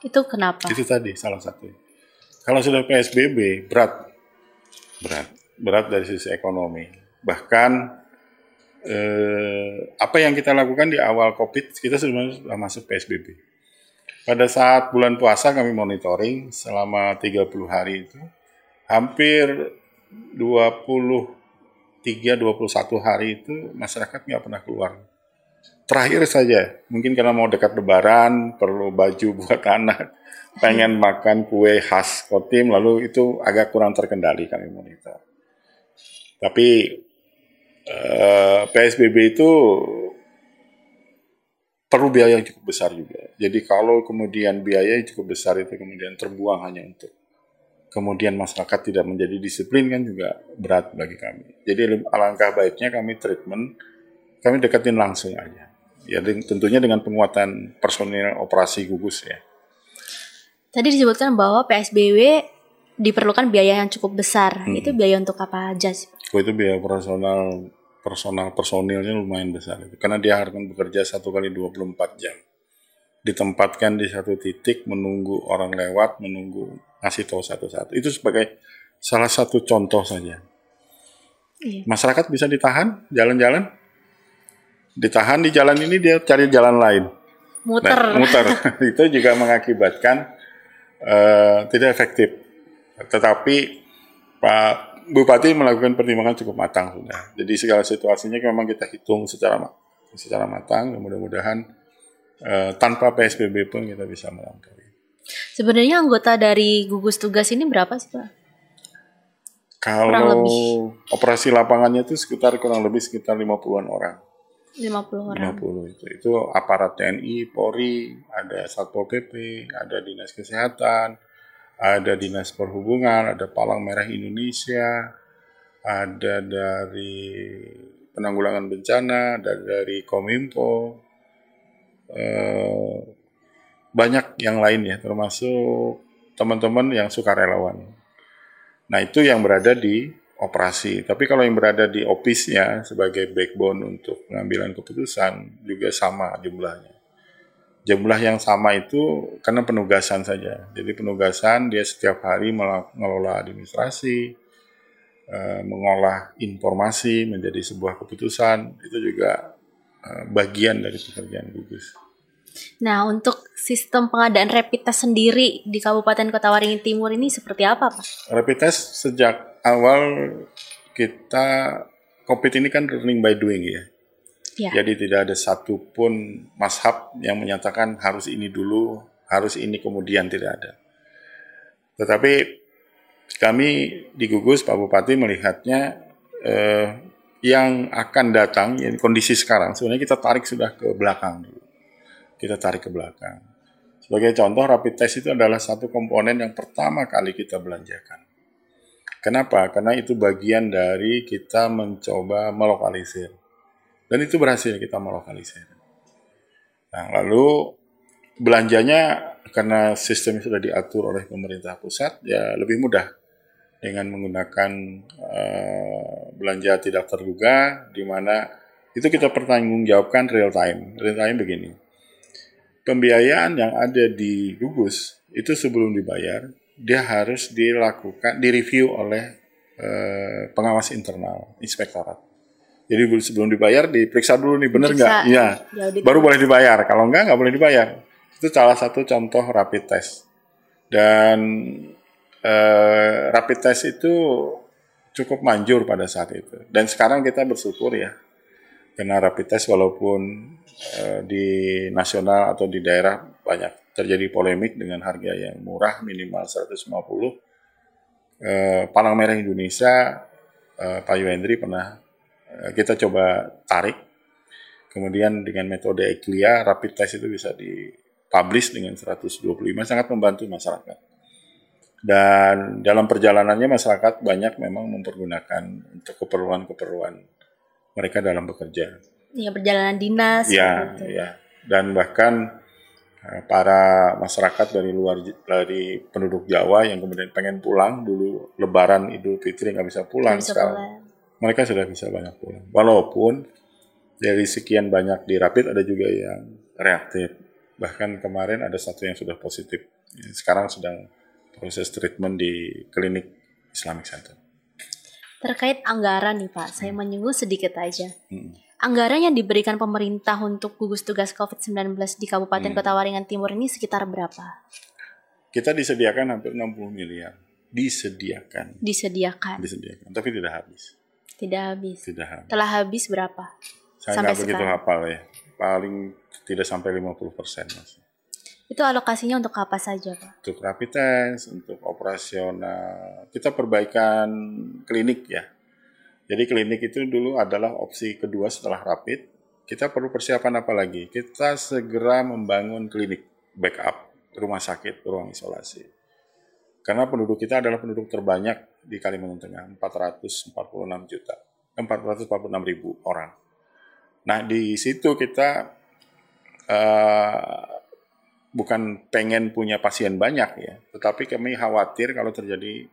Itu kenapa? Itu tadi salah satu. Kalau sudah PSBB berat, berat, berat dari sisi ekonomi. Bahkan eh, apa yang kita lakukan di awal COVID, kita sudah masuk PSBB. Pada saat bulan puasa kami monitoring selama 30 hari itu, hampir 20 3 21 hari itu masyarakat nggak pernah keluar. Terakhir saja, mungkin karena mau dekat lebaran, perlu baju buat anak, pengen makan kue khas Kotim, lalu itu agak kurang terkendali kami monitor. Tapi eh, PSBB itu perlu biaya yang cukup besar juga. Jadi kalau kemudian biaya yang cukup besar itu kemudian terbuang hanya untuk kemudian masyarakat tidak menjadi disiplin kan juga berat bagi kami. Jadi alangkah baiknya kami treatment, kami deketin langsung aja. Ya tentunya dengan penguatan personil operasi gugus ya. Tadi disebutkan bahwa PSBW diperlukan biaya yang cukup besar. Hmm. Itu biaya untuk apa aja sih? Oh, itu biaya personal personal personilnya lumayan besar itu. Karena dia harus bekerja satu kali 24 jam. Ditempatkan di satu titik menunggu orang lewat, menunggu ngasih tahu satu-satu. Itu sebagai salah satu contoh saja. Iya. Masyarakat bisa ditahan jalan-jalan, ditahan di jalan ini dia cari jalan lain. Muter. Nah, muter. itu juga mengakibatkan uh, tidak efektif. Tetapi Pak Bupati melakukan pertimbangan cukup matang sudah. Jadi segala situasinya memang kita hitung secara secara matang. Mudah-mudahan uh, tanpa PSBB pun kita bisa melampaui. Sebenarnya anggota dari gugus tugas ini berapa sih Pak? Kalau operasi lapangannya itu sekitar kurang lebih sekitar 50-an orang. 50 orang. 50 itu. Itu aparat TNI, Polri, ada Satpol PP, ada Dinas Kesehatan, ada Dinas Perhubungan, ada Palang Merah Indonesia, ada dari penanggulangan bencana, ada dari Kominfo, eh, banyak yang lain ya, termasuk teman-teman yang sukarelawan. Nah itu yang berada di operasi. Tapi kalau yang berada di office-nya sebagai backbone untuk pengambilan keputusan juga sama jumlahnya. Jumlah yang sama itu karena penugasan saja. Jadi penugasan dia setiap hari mengelola administrasi, eh, mengolah informasi menjadi sebuah keputusan itu juga eh, bagian dari pekerjaan gugus. Nah, untuk sistem pengadaan rapid test sendiri di Kabupaten Kota Waringin Timur ini seperti apa, Pak? Rapid test sejak awal kita COVID ini kan learning by doing ya. Ya. Jadi tidak ada satupun mashab yang menyatakan harus ini dulu, harus ini kemudian tidak ada. Tetapi kami di gugus Pak Bupati melihatnya eh, yang akan datang, ya, kondisi sekarang sebenarnya kita tarik sudah ke belakang dulu kita tarik ke belakang. Sebagai contoh, rapid test itu adalah satu komponen yang pertama kali kita belanjakan. Kenapa? Karena itu bagian dari kita mencoba melokalisir. Dan itu berhasil kita melokalisir. Nah, lalu belanjanya karena sistem sudah diatur oleh pemerintah pusat, ya lebih mudah dengan menggunakan uh, belanja tidak terduga, di mana itu kita pertanggungjawabkan real time. Real time begini pembiayaan yang ada di gugus itu sebelum dibayar dia harus dilakukan direview oleh eh, pengawas internal inspektorat. Jadi sebelum dibayar diperiksa dulu nih bener nggak? Iya. Baru boleh dibayar. Kalau enggak nggak boleh dibayar. Itu salah satu contoh rapid test. Dan eh, rapid test itu cukup manjur pada saat itu. Dan sekarang kita bersyukur ya karena rapid test walaupun uh, di nasional atau di daerah banyak terjadi polemik dengan harga yang murah minimal 150 uh, Palang Merah Indonesia uh, Pak Yuhendri pernah kita coba tarik kemudian dengan metode ECLIA rapid test itu bisa dipublish dengan 125 sangat membantu masyarakat dan dalam perjalanannya masyarakat banyak memang mempergunakan untuk keperluan-keperluan mereka dalam bekerja. Iya perjalanan dinas. Iya, iya. Dan bahkan eh, para masyarakat dari luar dari penduduk Jawa yang kemudian pengen pulang dulu Lebaran Idul Fitri nggak bisa pulang bisa sekarang. Pulang. Mereka sudah bisa banyak pulang. Walaupun dari sekian banyak di rapid ada juga yang reaktif. Bahkan kemarin ada satu yang sudah positif. Sekarang sedang proses treatment di klinik Islamic Center. Terkait anggaran nih Pak, saya menyinggung sedikit aja. Hmm. Anggaran yang diberikan pemerintah untuk gugus tugas COVID-19 di Kabupaten hmm. Kota Waringin Timur ini sekitar berapa? Kita disediakan hampir 60 miliar. Disediakan. Disediakan. Disediakan, tapi tidak habis. Tidak habis. Tidak habis. Telah habis berapa? Saya nggak begitu hafal ya. Paling tidak sampai 50 persen masih. Itu alokasinya untuk apa saja, Pak? Untuk rapid test, untuk operasional. Kita perbaikan klinik ya. Jadi klinik itu dulu adalah opsi kedua setelah rapid. Kita perlu persiapan apa lagi? Kita segera membangun klinik backup rumah sakit, ruang isolasi. Karena penduduk kita adalah penduduk terbanyak di Kalimantan Tengah, 446 juta, 446 ribu orang. Nah di situ kita uh, bukan pengen punya pasien banyak ya, tetapi kami khawatir kalau terjadi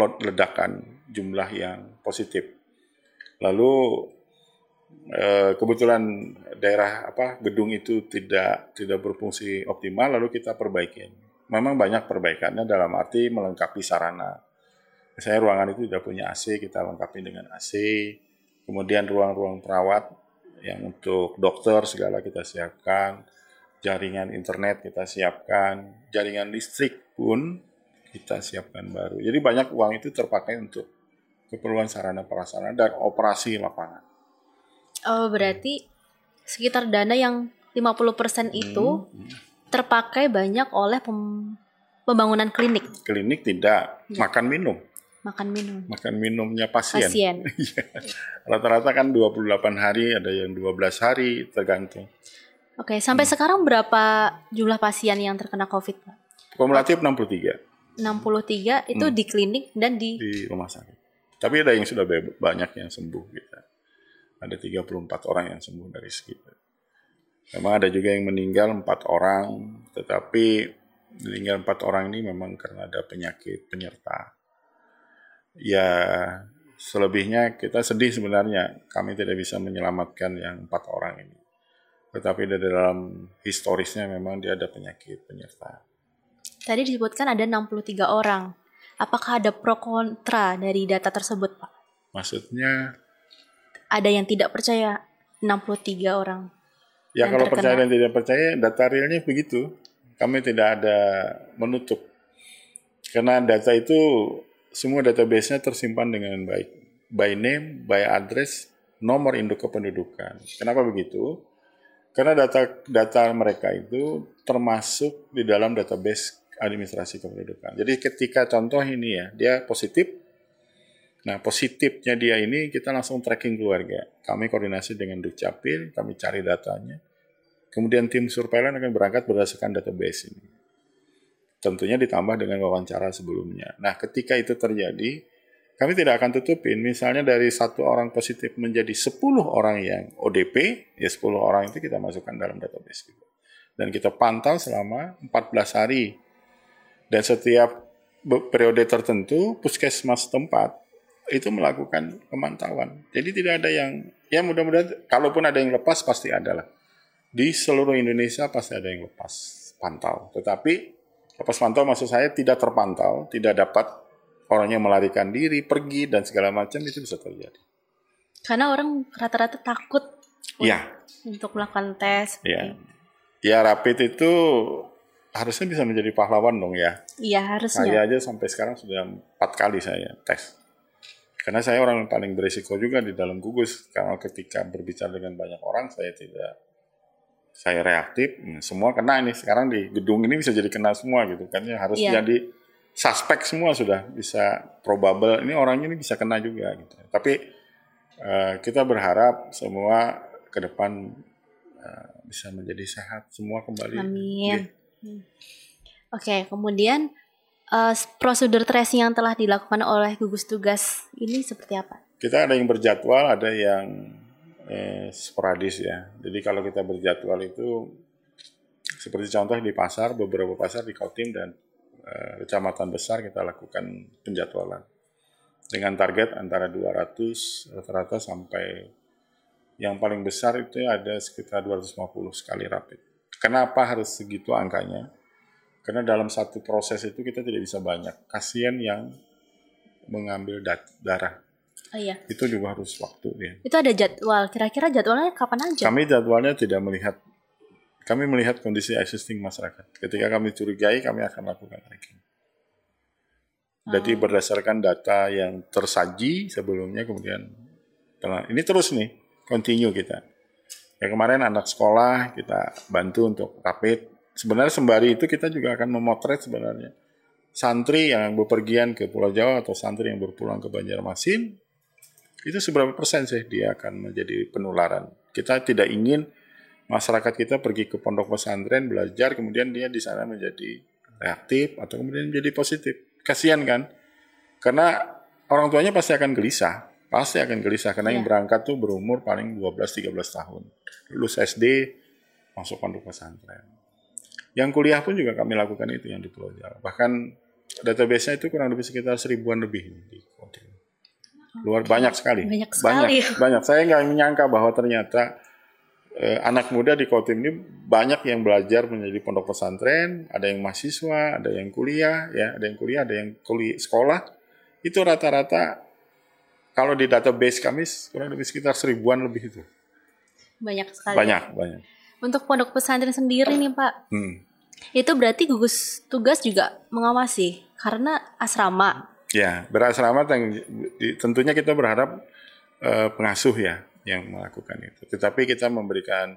ledakan jumlah yang positif. Lalu eh, kebetulan daerah apa gedung itu tidak tidak berfungsi optimal, lalu kita perbaiki. Memang banyak perbaikannya dalam arti melengkapi sarana. Saya ruangan itu tidak punya AC, kita lengkapi dengan AC. Kemudian ruang-ruang perawat yang untuk dokter segala kita siapkan jaringan internet kita siapkan, jaringan listrik pun kita siapkan baru. Jadi banyak uang itu terpakai untuk keperluan sarana prasarana dan operasi lapangan. Oh, berarti sekitar dana yang 50% itu hmm. Terpakai banyak oleh pem pembangunan klinik. Klinik tidak, ya. makan minum. Makan minum. Makan minumnya pasien. Pasien. Iya. Rata-rata kan 28 hari, ada yang 12 hari, tergantung. Oke, sampai hmm. sekarang berapa jumlah pasien yang terkena COVID, Pak? Kumulatif 63. 63 itu hmm. di klinik dan di di rumah sakit. Tapi ada yang sudah banyak yang sembuh gitu. Ada 34 orang yang sembuh dari sekitar. Memang ada juga yang meninggal empat orang, tetapi meninggal empat orang ini memang karena ada penyakit penyerta. Ya selebihnya kita sedih sebenarnya kami tidak bisa menyelamatkan yang empat orang ini. Tetapi dari dalam historisnya memang dia ada penyakit penyerta. Tadi disebutkan ada 63 orang. Apakah ada pro kontra dari data tersebut, Pak? Maksudnya? Ada yang tidak percaya 63 orang. Ya kalau terkena. percaya dan tidak percaya, data realnya begitu. Kami tidak ada menutup. Karena data itu semua database-nya tersimpan dengan baik. By name, by address, nomor induk kependudukan. Kenapa begitu? Karena data data mereka itu termasuk di dalam database administrasi kependudukan. Jadi ketika contoh ini ya, dia positif, Nah, positifnya dia ini kita langsung tracking keluarga. Kami koordinasi dengan Dukcapil, kami cari datanya. Kemudian tim surveillance akan berangkat berdasarkan database ini. Tentunya ditambah dengan wawancara sebelumnya. Nah, ketika itu terjadi, kami tidak akan tutupin. Misalnya dari satu orang positif menjadi 10 orang yang ODP, ya 10 orang itu kita masukkan dalam database kita. Dan kita pantau selama 14 hari. Dan setiap periode tertentu, puskesmas tempat itu melakukan pemantauan. Jadi tidak ada yang ya mudah-mudahan kalaupun ada yang lepas pasti ada lah. Di seluruh Indonesia pasti ada yang lepas pantau. Tetapi lepas pantau maksud saya tidak terpantau, tidak dapat orangnya melarikan diri, pergi dan segala macam itu bisa terjadi. Karena orang rata-rata takut ya. untuk melakukan tes. Ya. Ya rapid itu harusnya bisa menjadi pahlawan dong ya. Iya harusnya. Saya aja sampai sekarang sudah empat kali saya tes. Karena saya orang yang paling berisiko juga di dalam gugus. Karena ketika berbicara dengan banyak orang, saya tidak saya reaktif, hmm, semua kena ini. Sekarang di gedung ini bisa jadi kena semua gitu kan ya harus yeah. jadi suspek semua sudah bisa probable. Ini orangnya ini bisa kena juga gitu. Tapi uh, kita berharap semua ke depan uh, bisa menjadi sehat semua kembali. Amin. Hmm. Oke, okay, kemudian uh, prosedur tracing yang telah dilakukan oleh gugus tugas ini seperti apa? Kita ada yang berjadwal, ada yang eh, sporadis ya. Jadi kalau kita berjadwal itu seperti contoh di pasar, beberapa pasar di Kautim dan eh, kecamatan besar kita lakukan penjadwalan dengan target antara 200 rata-rata sampai yang paling besar itu ada sekitar 250 sekali rapid. Kenapa harus segitu angkanya? Karena dalam satu proses itu kita tidak bisa banyak. Kasihan yang mengambil darah. Oh iya. Itu juga harus waktu ya. Itu ada jadwal. Kira-kira jadwalnya kapan aja? Kami jadwalnya tidak melihat. Kami melihat kondisi existing masyarakat. Ketika kami curigai, kami akan lakukan tracking. Jadi oh. berdasarkan data yang tersaji sebelumnya, kemudian ini terus nih, continue kita. Ya kemarin anak sekolah kita bantu untuk rapid sebenarnya sembari itu kita juga akan memotret sebenarnya santri yang bepergian ke Pulau Jawa atau santri yang berpulang ke Banjarmasin itu seberapa persen sih dia akan menjadi penularan. Kita tidak ingin masyarakat kita pergi ke pondok pesantren belajar kemudian dia di sana menjadi reaktif atau kemudian menjadi positif. Kasihan kan? Karena orang tuanya pasti akan gelisah, pasti akan gelisah karena yeah. yang iya. berangkat tuh berumur paling 12 13 tahun. Lulus SD masuk pondok pesantren. Yang kuliah pun juga kami lakukan itu yang di Pulau Jawa. Bahkan database-nya itu kurang lebih sekitar seribuan lebih di Luar banyak sekali. Banyak sekali. Banyak, banyak. Saya nggak menyangka bahwa ternyata eh, anak muda di Kotim ini banyak yang belajar menjadi pondok pesantren, ada yang mahasiswa, ada yang kuliah, ya, ada yang kuliah, ada yang kuliah sekolah. Itu rata-rata kalau di database kami kurang lebih sekitar seribuan lebih itu. Banyak sekali. Banyak, banyak. Untuk pondok pesantren sendiri nih Pak, hmm. itu berarti gugus tugas juga mengawasi karena asrama. Ya, berasrama tentunya kita berharap uh, pengasuh ya yang melakukan itu. Tetapi kita memberikan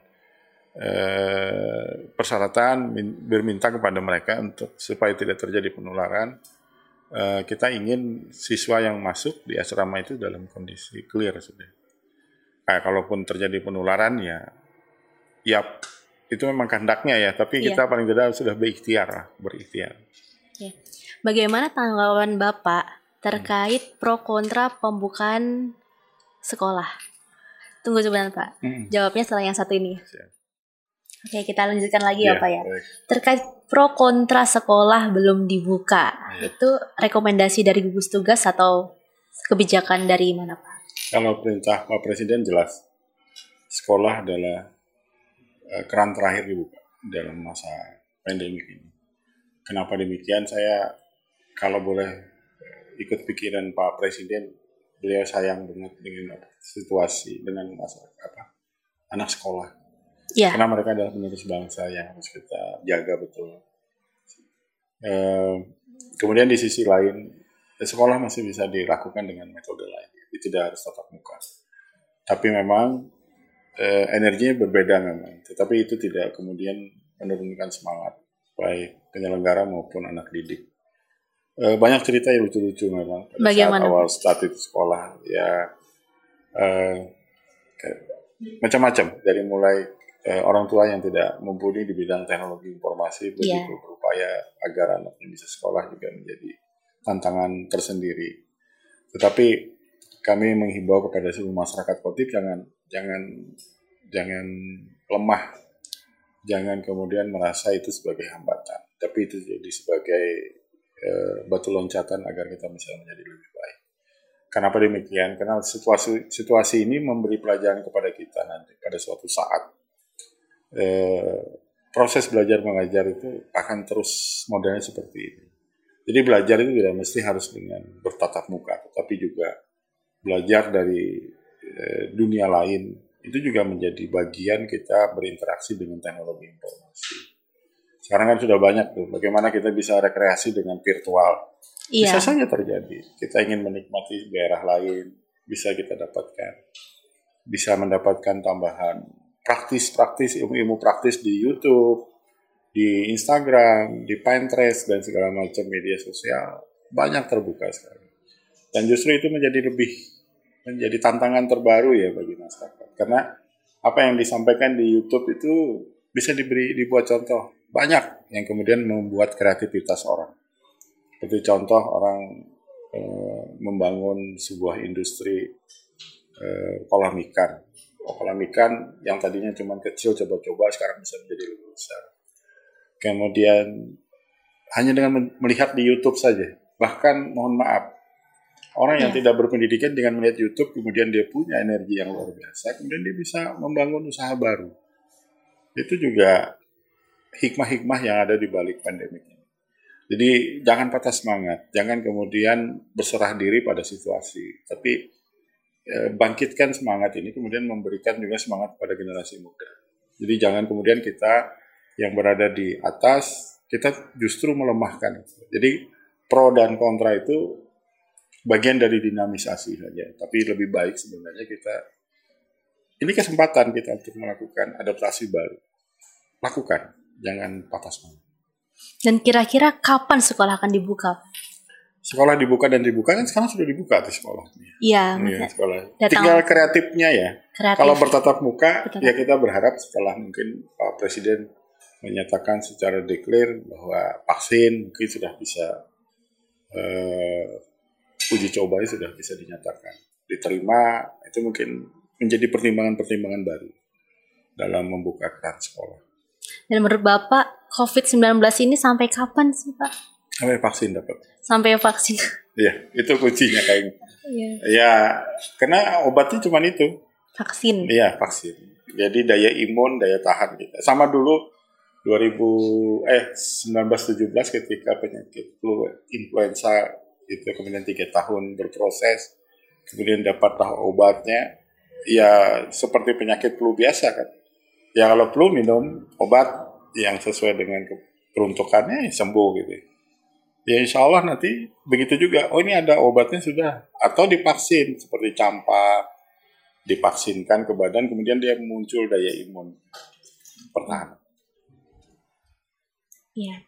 uh, persyaratan berminta kepada mereka untuk supaya tidak terjadi penularan. Uh, kita ingin siswa yang masuk di asrama itu dalam kondisi clear sudah. Nah, kalaupun terjadi penularan ya ya itu memang kehendaknya ya, tapi iya. kita paling tidak sudah berikhtiar lah, berikhtiar. Ya. Bagaimana tanggapan Bapak terkait hmm. pro kontra pembukaan sekolah? Tunggu sebentar Pak, hmm. jawabnya setelah yang satu ini. Siap. Oke, kita lanjutkan lagi ya, ya Pak ya. Baik. Terkait pro kontra sekolah belum dibuka. Iya. Itu rekomendasi dari gugus tugas atau kebijakan dari mana Pak? Kalau perintah Pak Presiden jelas, sekolah adalah keran terakhir dibuka dalam masa pandemi ini. Kenapa demikian? Saya kalau boleh eh, ikut pikiran Pak Presiden, beliau sayang banget dengan situasi dengan masyarakat apa anak sekolah. Ya, Karena mereka adalah penerus bangsa yang harus kita jaga betul. Eh, kemudian di sisi lain, sekolah masih bisa dilakukan dengan metode lain. Jadi tidak harus tatap muka. Tapi memang eh, energinya berbeda memang. Tetapi itu tidak kemudian menurunkan semangat baik penyelenggara maupun anak didik. Eh, banyak cerita yang lucu-lucu memang pada Bagaimana? saat awal start itu sekolah. Ya eh, macam-macam dari mulai eh, orang tua yang tidak mumpuni di bidang teknologi informasi begitu Iya. berupaya agar anaknya bisa sekolah juga menjadi tantangan tersendiri. Tetapi kami menghimbau kepada seluruh masyarakat Kotif jangan jangan jangan lemah, jangan kemudian merasa itu sebagai hambatan, tapi itu jadi sebagai eh, batu loncatan agar kita bisa menjadi lebih baik. Kenapa demikian? Karena situasi situasi ini memberi pelajaran kepada kita nanti pada suatu saat. Eh, proses belajar mengajar itu akan terus modelnya seperti ini. Jadi belajar itu tidak mesti harus dengan bertatap muka, tetapi juga belajar dari dunia lain itu juga menjadi bagian kita berinteraksi dengan teknologi informasi. Sekarang kan sudah banyak tuh, bagaimana kita bisa rekreasi dengan virtual. iya. Bisa saja terjadi. Kita ingin menikmati daerah lain, bisa kita dapatkan. Bisa mendapatkan tambahan praktis-praktis, ilmu-ilmu praktis di YouTube, di Instagram, di Pinterest, dan segala macam media sosial. Banyak terbuka sekarang. Dan justru itu menjadi lebih, menjadi tantangan terbaru ya bagi masyarakat. Karena apa yang disampaikan di YouTube itu bisa diberi dibuat contoh. Banyak yang kemudian membuat kreativitas orang. Seperti contoh orang eh, membangun sebuah industri eh, kolam ikan. Oh, kolam ikan yang tadinya cuma kecil coba-coba sekarang bisa menjadi lebih besar. Kemudian hanya dengan melihat di YouTube saja. Bahkan mohon maaf, orang yang Ya. tidak berpendidikan dengan melihat YouTube kemudian dia punya energi yang luar biasa, kemudian dia bisa membangun usaha baru. Itu juga hikmah-hikmah yang ada di balik pandemi ini. Jadi jangan patah semangat, jangan kemudian berserah diri pada situasi, tapi eh, bangkitkan semangat ini kemudian memberikan juga semangat pada generasi muda. Jadi jangan kemudian kita yang berada di atas kita justru melemahkan. Jadi pro dan kontra itu bagian dari dinamisasi saja, tapi lebih baik sebenarnya kita ini kesempatan kita untuk melakukan adaptasi baru. Lakukan, jangan patah semangat. Dan kira-kira kapan sekolah akan dibuka? Sekolah dibuka dan dibuka kan sekarang sudah dibuka tuh sekolahnya. Iya, Iya, sekolah. Datang. Tinggal kreatifnya ya. kreatif. Kalau bertatap muka, Bertatap. ya kita berharap setelah mungkin Pak Presiden menyatakan secara declare bahwa vaksin mungkin sudah bisa eh, uji cobanya sudah bisa dinyatakan diterima itu mungkin menjadi pertimbangan-pertimbangan baru dalam membuka keran sekolah. Dan menurut Bapak, COVID-19 ini sampai kapan sih Pak? Sampai vaksin dapat. Sampai vaksin? Iya, itu kuncinya kayaknya. Iya. Ya, karena obatnya cuma itu. Vaksin. Iya, vaksin. Jadi daya imun, daya tahan kita. Sama dulu 2000 eh 1917 ketika penyakit flu influenza itu kemudian tiga tahun berproses, kemudian dapatlah obatnya. Ya seperti penyakit flu biasa kan. Ya kalau flu minum obat yang sesuai dengan peruntukannya ya sembuh gitu. Ya insya Allah nanti begitu juga. Oh ini ada obatnya sudah. Atau divaksin seperti campak, divaksinkan ke badan kemudian dia muncul daya imun pertahanan. Iya.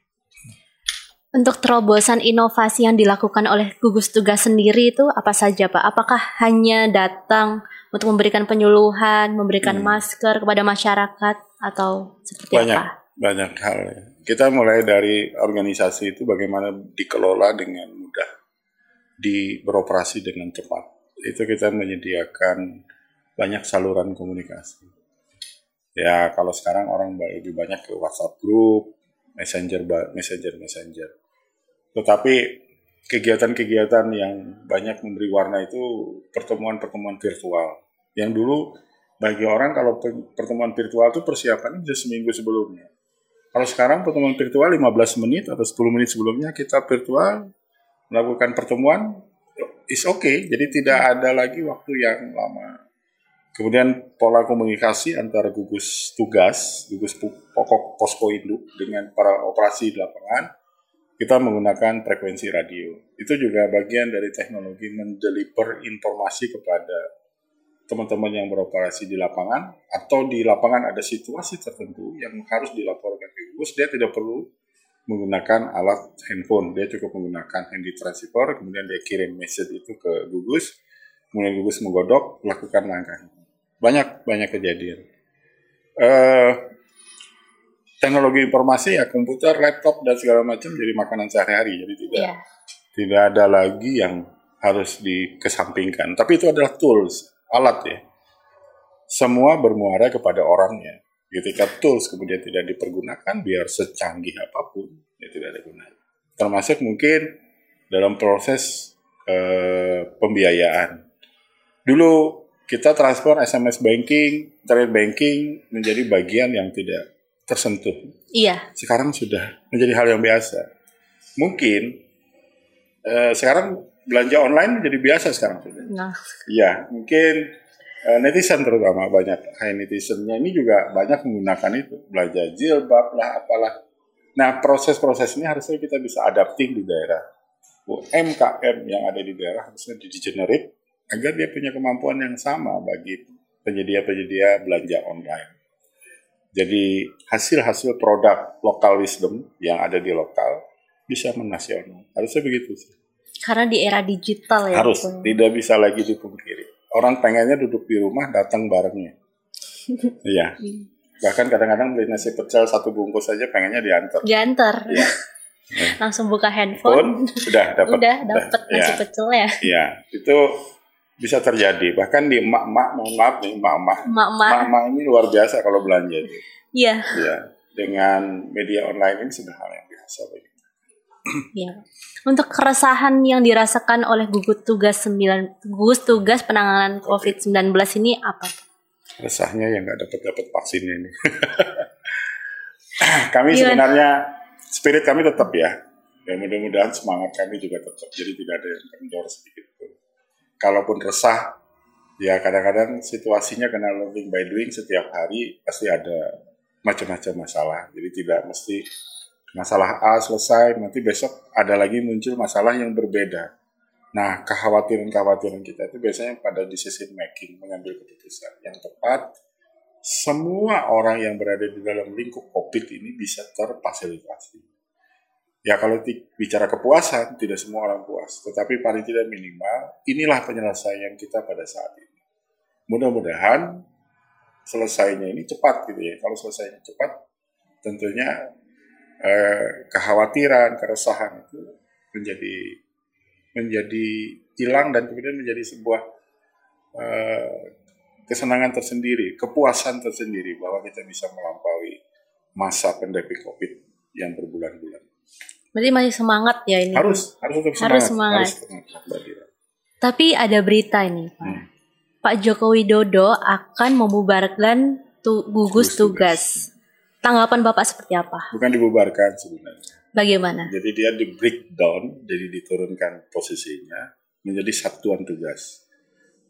Untuk terobosan inovasi yang dilakukan oleh gugus tugas sendiri itu apa saja Pak? Apakah hanya datang untuk memberikan penyuluhan, memberikan Hmm. masker kepada masyarakat atau seperti Banyak. apa? Banyak hal. ya. Kita mulai dari organisasi itu bagaimana dikelola dengan mudah, di beroperasi dengan cepat. Itu kita menyediakan banyak saluran komunikasi. Ya kalau sekarang orang lebih banyak ke WhatsApp group, messenger messenger messenger. Tetapi kegiatan-kegiatan yang banyak memberi warna itu pertemuan-pertemuan virtual. Yang dulu bagi orang kalau pertemuan virtual itu persiapannya bisa seminggu sebelumnya. Kalau sekarang pertemuan virtual 15 menit atau 10 menit sebelumnya kita virtual melakukan pertemuan is okay. Jadi tidak ada lagi waktu yang lama. Kemudian pola komunikasi antara gugus tugas, gugus pokok posko induk dengan para operasi di lapangan kita menggunakan frekuensi radio. Itu juga bagian dari teknologi mendeliver informasi kepada teman-teman yang beroperasi di lapangan atau di lapangan ada situasi tertentu yang harus dilaporkan ke gugus, dia tidak perlu menggunakan alat handphone. Dia cukup menggunakan handy transceiver, kemudian dia kirim message itu ke gugus, kemudian gugus menggodok, lakukan langkah. Banyak banyak kejadian. Uh, teknologi informasi ya komputer, laptop dan segala macam jadi makanan sehari-hari. Jadi tidak yeah. tidak ada lagi yang harus dikesampingkan. Tapi itu adalah tools, alat ya. Semua bermuara kepada orangnya. Ketika tools kemudian tidak dipergunakan, biar secanggih apa pun, ya tidak ada gunanya. Termasuk mungkin dalam proses eh, pembiayaan. Dulu kita transfer SMS banking, internet banking menjadi bagian yang tidak tersentuh. Iya. Sekarang sudah menjadi hal yang biasa. Mungkin eh, sekarang belanja online menjadi biasa sekarang sudah. Nah. Iya, mungkin eh, netizen terutama banyak high netizennya ini juga banyak menggunakan itu belanja jilbab lah apalah. Nah proses-proses ini harusnya kita bisa adapting di daerah. UMKM yang ada di daerah harusnya di generate agar dia punya kemampuan yang sama bagi penyedia-penyedia belanja online. Jadi hasil-hasil produk lokal wisdom yang ada di lokal bisa menasional. Harusnya begitu sih. Karena di era digital ya. Harus, pun. tidak bisa lagi dipungkiri. Orang pengennya duduk di rumah datang barengnya. Iya. Bahkan kadang-kadang beli nasi pecel satu bungkus saja pengennya diantar. Diantar. Iya. Langsung buka handphone. Pun, sudah dapat. Udah dapat nasi ya. pecel ya. Iya, itu bisa terjadi. Bahkan di emak-emak, mohon maaf nih emak-emak. Emak-emak ini luar biasa kalau belanja itu. Iya. Iya. Dengan media online ini sudah hal yang biasa bagi Iya. Untuk keresahan yang dirasakan oleh gugus tugas 9 gugus tugas penanganan COVID-19 ini apa? Resahnya yang nggak dapat dapat vaksinnya ini. kami Gimana? sebenarnya spirit kami tetap ya. Ya mudah-mudahan semangat kami juga tetap. Jadi tidak ada yang kendor sedikit kalaupun resah, ya kadang-kadang situasinya kena learning by doing setiap hari pasti ada macam-macam masalah. Jadi tidak mesti masalah A selesai, nanti besok ada lagi muncul masalah yang berbeda. Nah, kekhawatiran-kekhawatiran kita itu biasanya pada decision making, mengambil keputusan yang tepat. Semua orang yang berada di dalam lingkup COVID ini bisa terfasilitasi. Ya kalau bicara kepuasan, tidak semua orang puas. Tetapi paling tidak minimal, inilah penyelesaian kita pada saat ini. Mudah-mudahan selesainya ini cepat gitu ya. Kalau selesainya cepat, tentunya eh, kekhawatiran, keresahan itu menjadi menjadi hilang dan kemudian menjadi sebuah eh, kesenangan tersendiri, kepuasan tersendiri bahwa kita bisa melampaui masa pandemi COVID yang berbulan-bulan. Berarti masih semangat ya ini. Harus, harus tetap semangat. Harus semangat. Harus Tapi ada berita ini, Pak. Hmm. Pak Joko Widodo akan membubarkan tu gugus tugas. Tanggapan Bapak seperti apa? Bukan dibubarkan sebenarnya. Bagaimana? Jadi dia di breakdown, jadi diturunkan posisinya menjadi satuan tugas.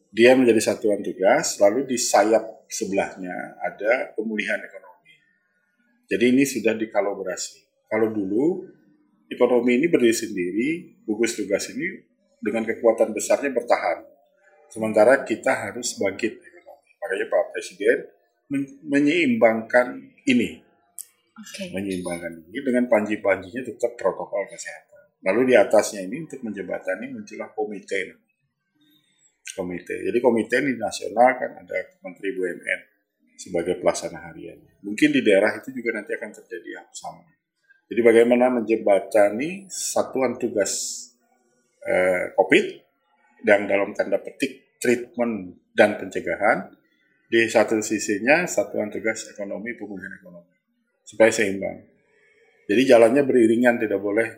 Dia menjadi satuan tugas, lalu di sayap sebelahnya ada pemulihan ekonomi. Jadi ini sudah dikalaborasi. Kalau dulu ekonomi ini berdiri sendiri, gugus tugas ini dengan kekuatan besarnya bertahan. Sementara kita harus bangkit ekonomi. Makanya Pak Presiden menyeimbangkan ini. Okay. Menyeimbangkan ini dengan panji-panjinya tetap protokol kesehatan. Lalu di atasnya ini untuk menjembatani muncullah komite. Komite. Jadi komite ini nasional kan ada Menteri BUMN sebagai pelaksana harian. Mungkin di daerah itu juga nanti akan terjadi hal sama jadi bagaimana menjembatani satuan tugas eh, COVID dan dalam tanda petik treatment dan pencegahan di satu sisinya satuan tugas ekonomi pemulihan ekonomi supaya seimbang. Jadi jalannya beriringan, tidak boleh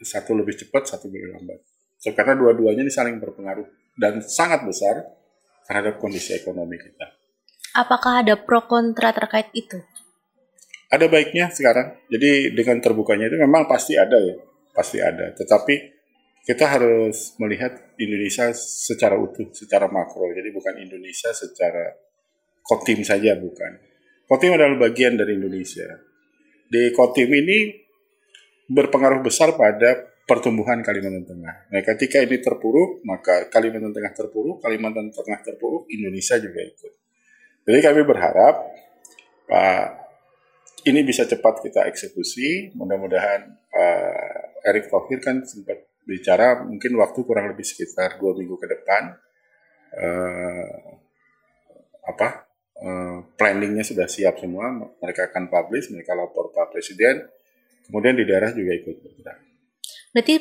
satu lebih cepat, satu lebih lambat. So, karena dua-duanya ini saling berpengaruh dan sangat besar terhadap kondisi ekonomi kita. Apakah ada pro kontra terkait itu? Ada baiknya sekarang. Jadi dengan terbukanya itu memang pasti ada ya, pasti ada. Tetapi kita harus melihat Indonesia secara utuh, secara makro. Jadi bukan Indonesia secara kotim saja, bukan. Kotim adalah bagian dari Indonesia di Kotim ini berpengaruh besar pada pertumbuhan Kalimantan Tengah. Nah, ketika ini terpuruk, maka Kalimantan Tengah terpuruk, Kalimantan Tengah terpuruk, Indonesia juga ikut. Jadi kami berharap Pak ini bisa cepat kita eksekusi. Mudah-mudahan Pak Erick Thohir kan sempat bicara mungkin waktu kurang lebih sekitar dua minggu ke depan. Uh, apa Eh, planningnya sudah siap semua, mereka akan publish, mereka lapor Pak Presiden, kemudian di daerah juga ikut bergerak. Berarti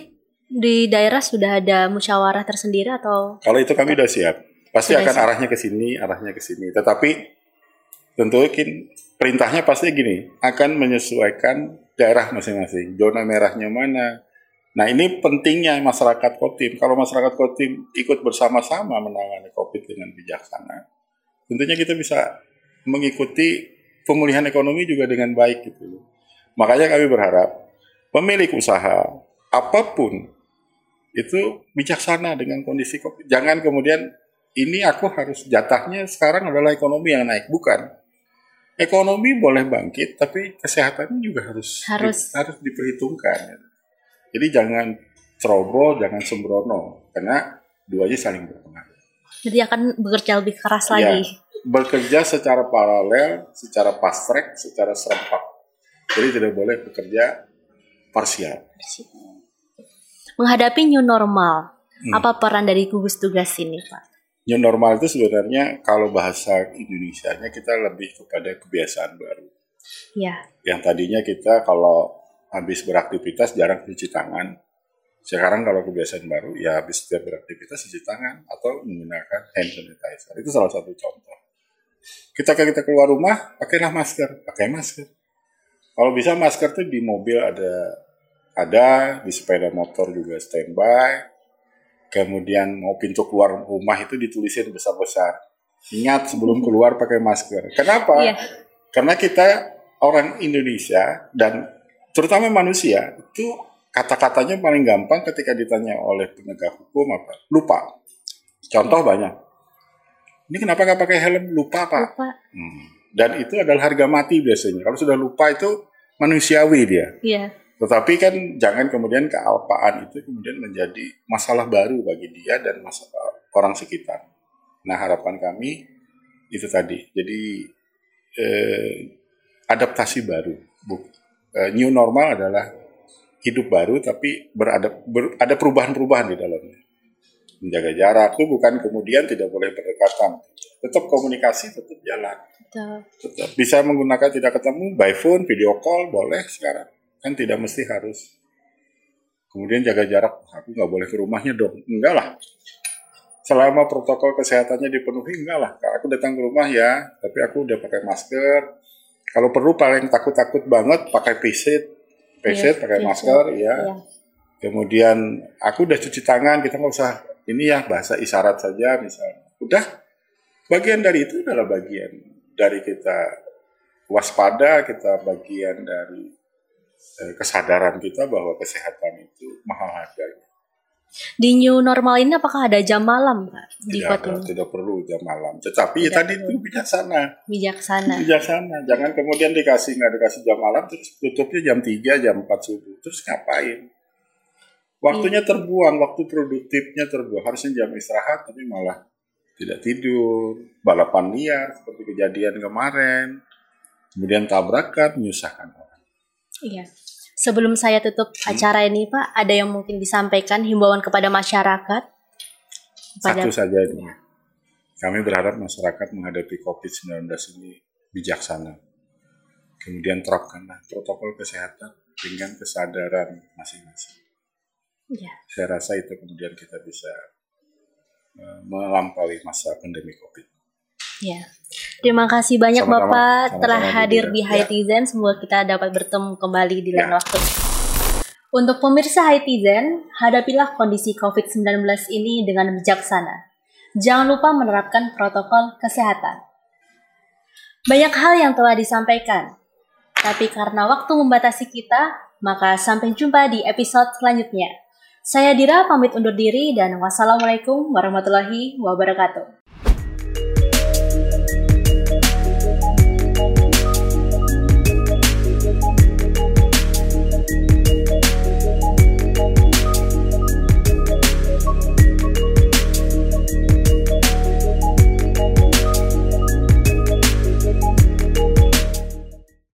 di daerah sudah ada musyawarah tersendiri atau? Kalau itu kami sudah siap, pasti sudah akan siap. arahnya ke sini, arahnya ke sini. Tetapi tentu perintahnya pasti gini, akan menyesuaikan daerah masing-masing, zona merahnya mana. Nah ini pentingnya masyarakat Kotim. Kalau masyarakat Kotim ikut bersama-sama menangani COVID dengan bijaksana, tentunya kita bisa mengikuti pemulihan ekonomi juga dengan baik gitu. Makanya kami berharap pemilik usaha apa pun itu bijaksana dengan kondisi COVID. Jangan kemudian ini aku harus jatahnya sekarang adalah ekonomi yang naik, bukan. Ekonomi boleh bangkit, tapi kesehatan juga harus harus, di, harus diperhitungkan. Jadi jangan ceroboh, jangan sembrono, karena duanya saling berpengaruh. Jadi akan bekerja lebih keras ya, lagi. Bekerja secara paralel, secara fast track, secara serempak. Jadi tidak boleh bekerja parsial. Menghadapi new normal, hmm. apa peran dari gugus tugas ini, Pak? New normal itu sebenarnya kalau bahasa Indonesia-nya kita lebih kepada kebiasaan baru. Ya. Yang tadinya kita kalau habis beraktivitas jarang cuci tangan, sekarang kalau kebiasaan baru, ya habis setiap beraktivitas cuci tangan atau menggunakan hand sanitizer. Itu salah satu contoh. Kita kita keluar rumah, pakailah masker, pakai masker. Kalau bisa masker tuh di mobil ada ada, di sepeda motor juga standby. Kemudian mau pintu keluar rumah itu ditulisin besar-besar. Ingat sebelum keluar pakai masker. Kenapa? Iya. Karena kita orang Indonesia dan terutama manusia itu kata-katanya paling gampang ketika ditanya oleh penegak hukum apa? Lupa. Contoh banyak. Ini kenapa nggak pakai helm? Lupa pak. Lupa. Hmm. Dan itu adalah harga mati biasanya. Kalau sudah lupa itu manusiawi dia. Iya. Tetapi kan jangan kemudian kealpaan itu kemudian menjadi masalah baru bagi dia dan masalah orang sekitar. Nah harapan kami itu tadi. Jadi eh, adaptasi baru. Buk, eh, new normal adalah hidup baru tapi berada ber, ada perubahan-perubahan di dalamnya. Menjaga jarak itu bukan kemudian tidak boleh berdekatan. Tetap komunikasi tetap jalan. Tetap bisa menggunakan tidak ketemu by phone, video call boleh sekarang. Kan tidak mesti harus kemudian jaga jarak. Aku nggak boleh ke rumahnya dong. Enggak lah. Selama protokol kesehatannya dipenuhi enggak lah. Aku datang ke rumah ya, tapi aku udah pakai masker. Kalau perlu paling takut-takut banget pakai visit face yeah, pakai masker ya. Yeah. Kemudian aku udah cuci tangan, kita nggak usah ini ya bahasa isyarat saja misalnya. Udah bagian dari itu adalah bagian dari kita waspada, kita bagian dari kesadaran kita bahwa kesehatan itu mahal harganya. Di new normal ini apakah ada jam malam, Pak? Di tidak, tidak perlu jam malam. Tetapi ya tadi itu bijaksana. Bijaksana. Bijaksana. Jangan kemudian dikasih nggak dikasih jam malam terus tutupnya jam 3, jam 4 subuh. Terus ngapain? Waktunya iya. terbuang, waktu produktifnya terbuang. Harusnya jam istirahat tapi malah tidak tidur, balapan liar seperti kejadian kemarin. Kemudian tabrakan, menyusahkan orang. Iya. Sebelum saya tutup hmm. acara ini, Pak, ada yang mungkin disampaikan himbauan kepada masyarakat? Kepada... Satu saja ini. Kami berharap masyarakat menghadapi COVID-19 ini bijaksana. Kemudian terapkanlah protokol kesehatan dengan kesadaran masing-masing. Ya. Saya rasa itu kemudian kita bisa uh, melampaui masa pandemi COVID. Ya. Terima kasih banyak Sama-sama. Bapak Sama-sama telah juga. hadir di Ya. Haitizen. Semoga kita dapat bertemu kembali di lain Ya. waktu. Untuk pemirsa Haitizen, hadapilah kondisi COVID-19 ini dengan bijaksana. Jangan lupa menerapkan protokol kesehatan. Banyak hal yang telah disampaikan, tapi karena waktu membatasi kita, maka sampai jumpa di episode selanjutnya. Saya Dira pamit undur diri dan wassalamualaikum warahmatullahi wabarakatuh.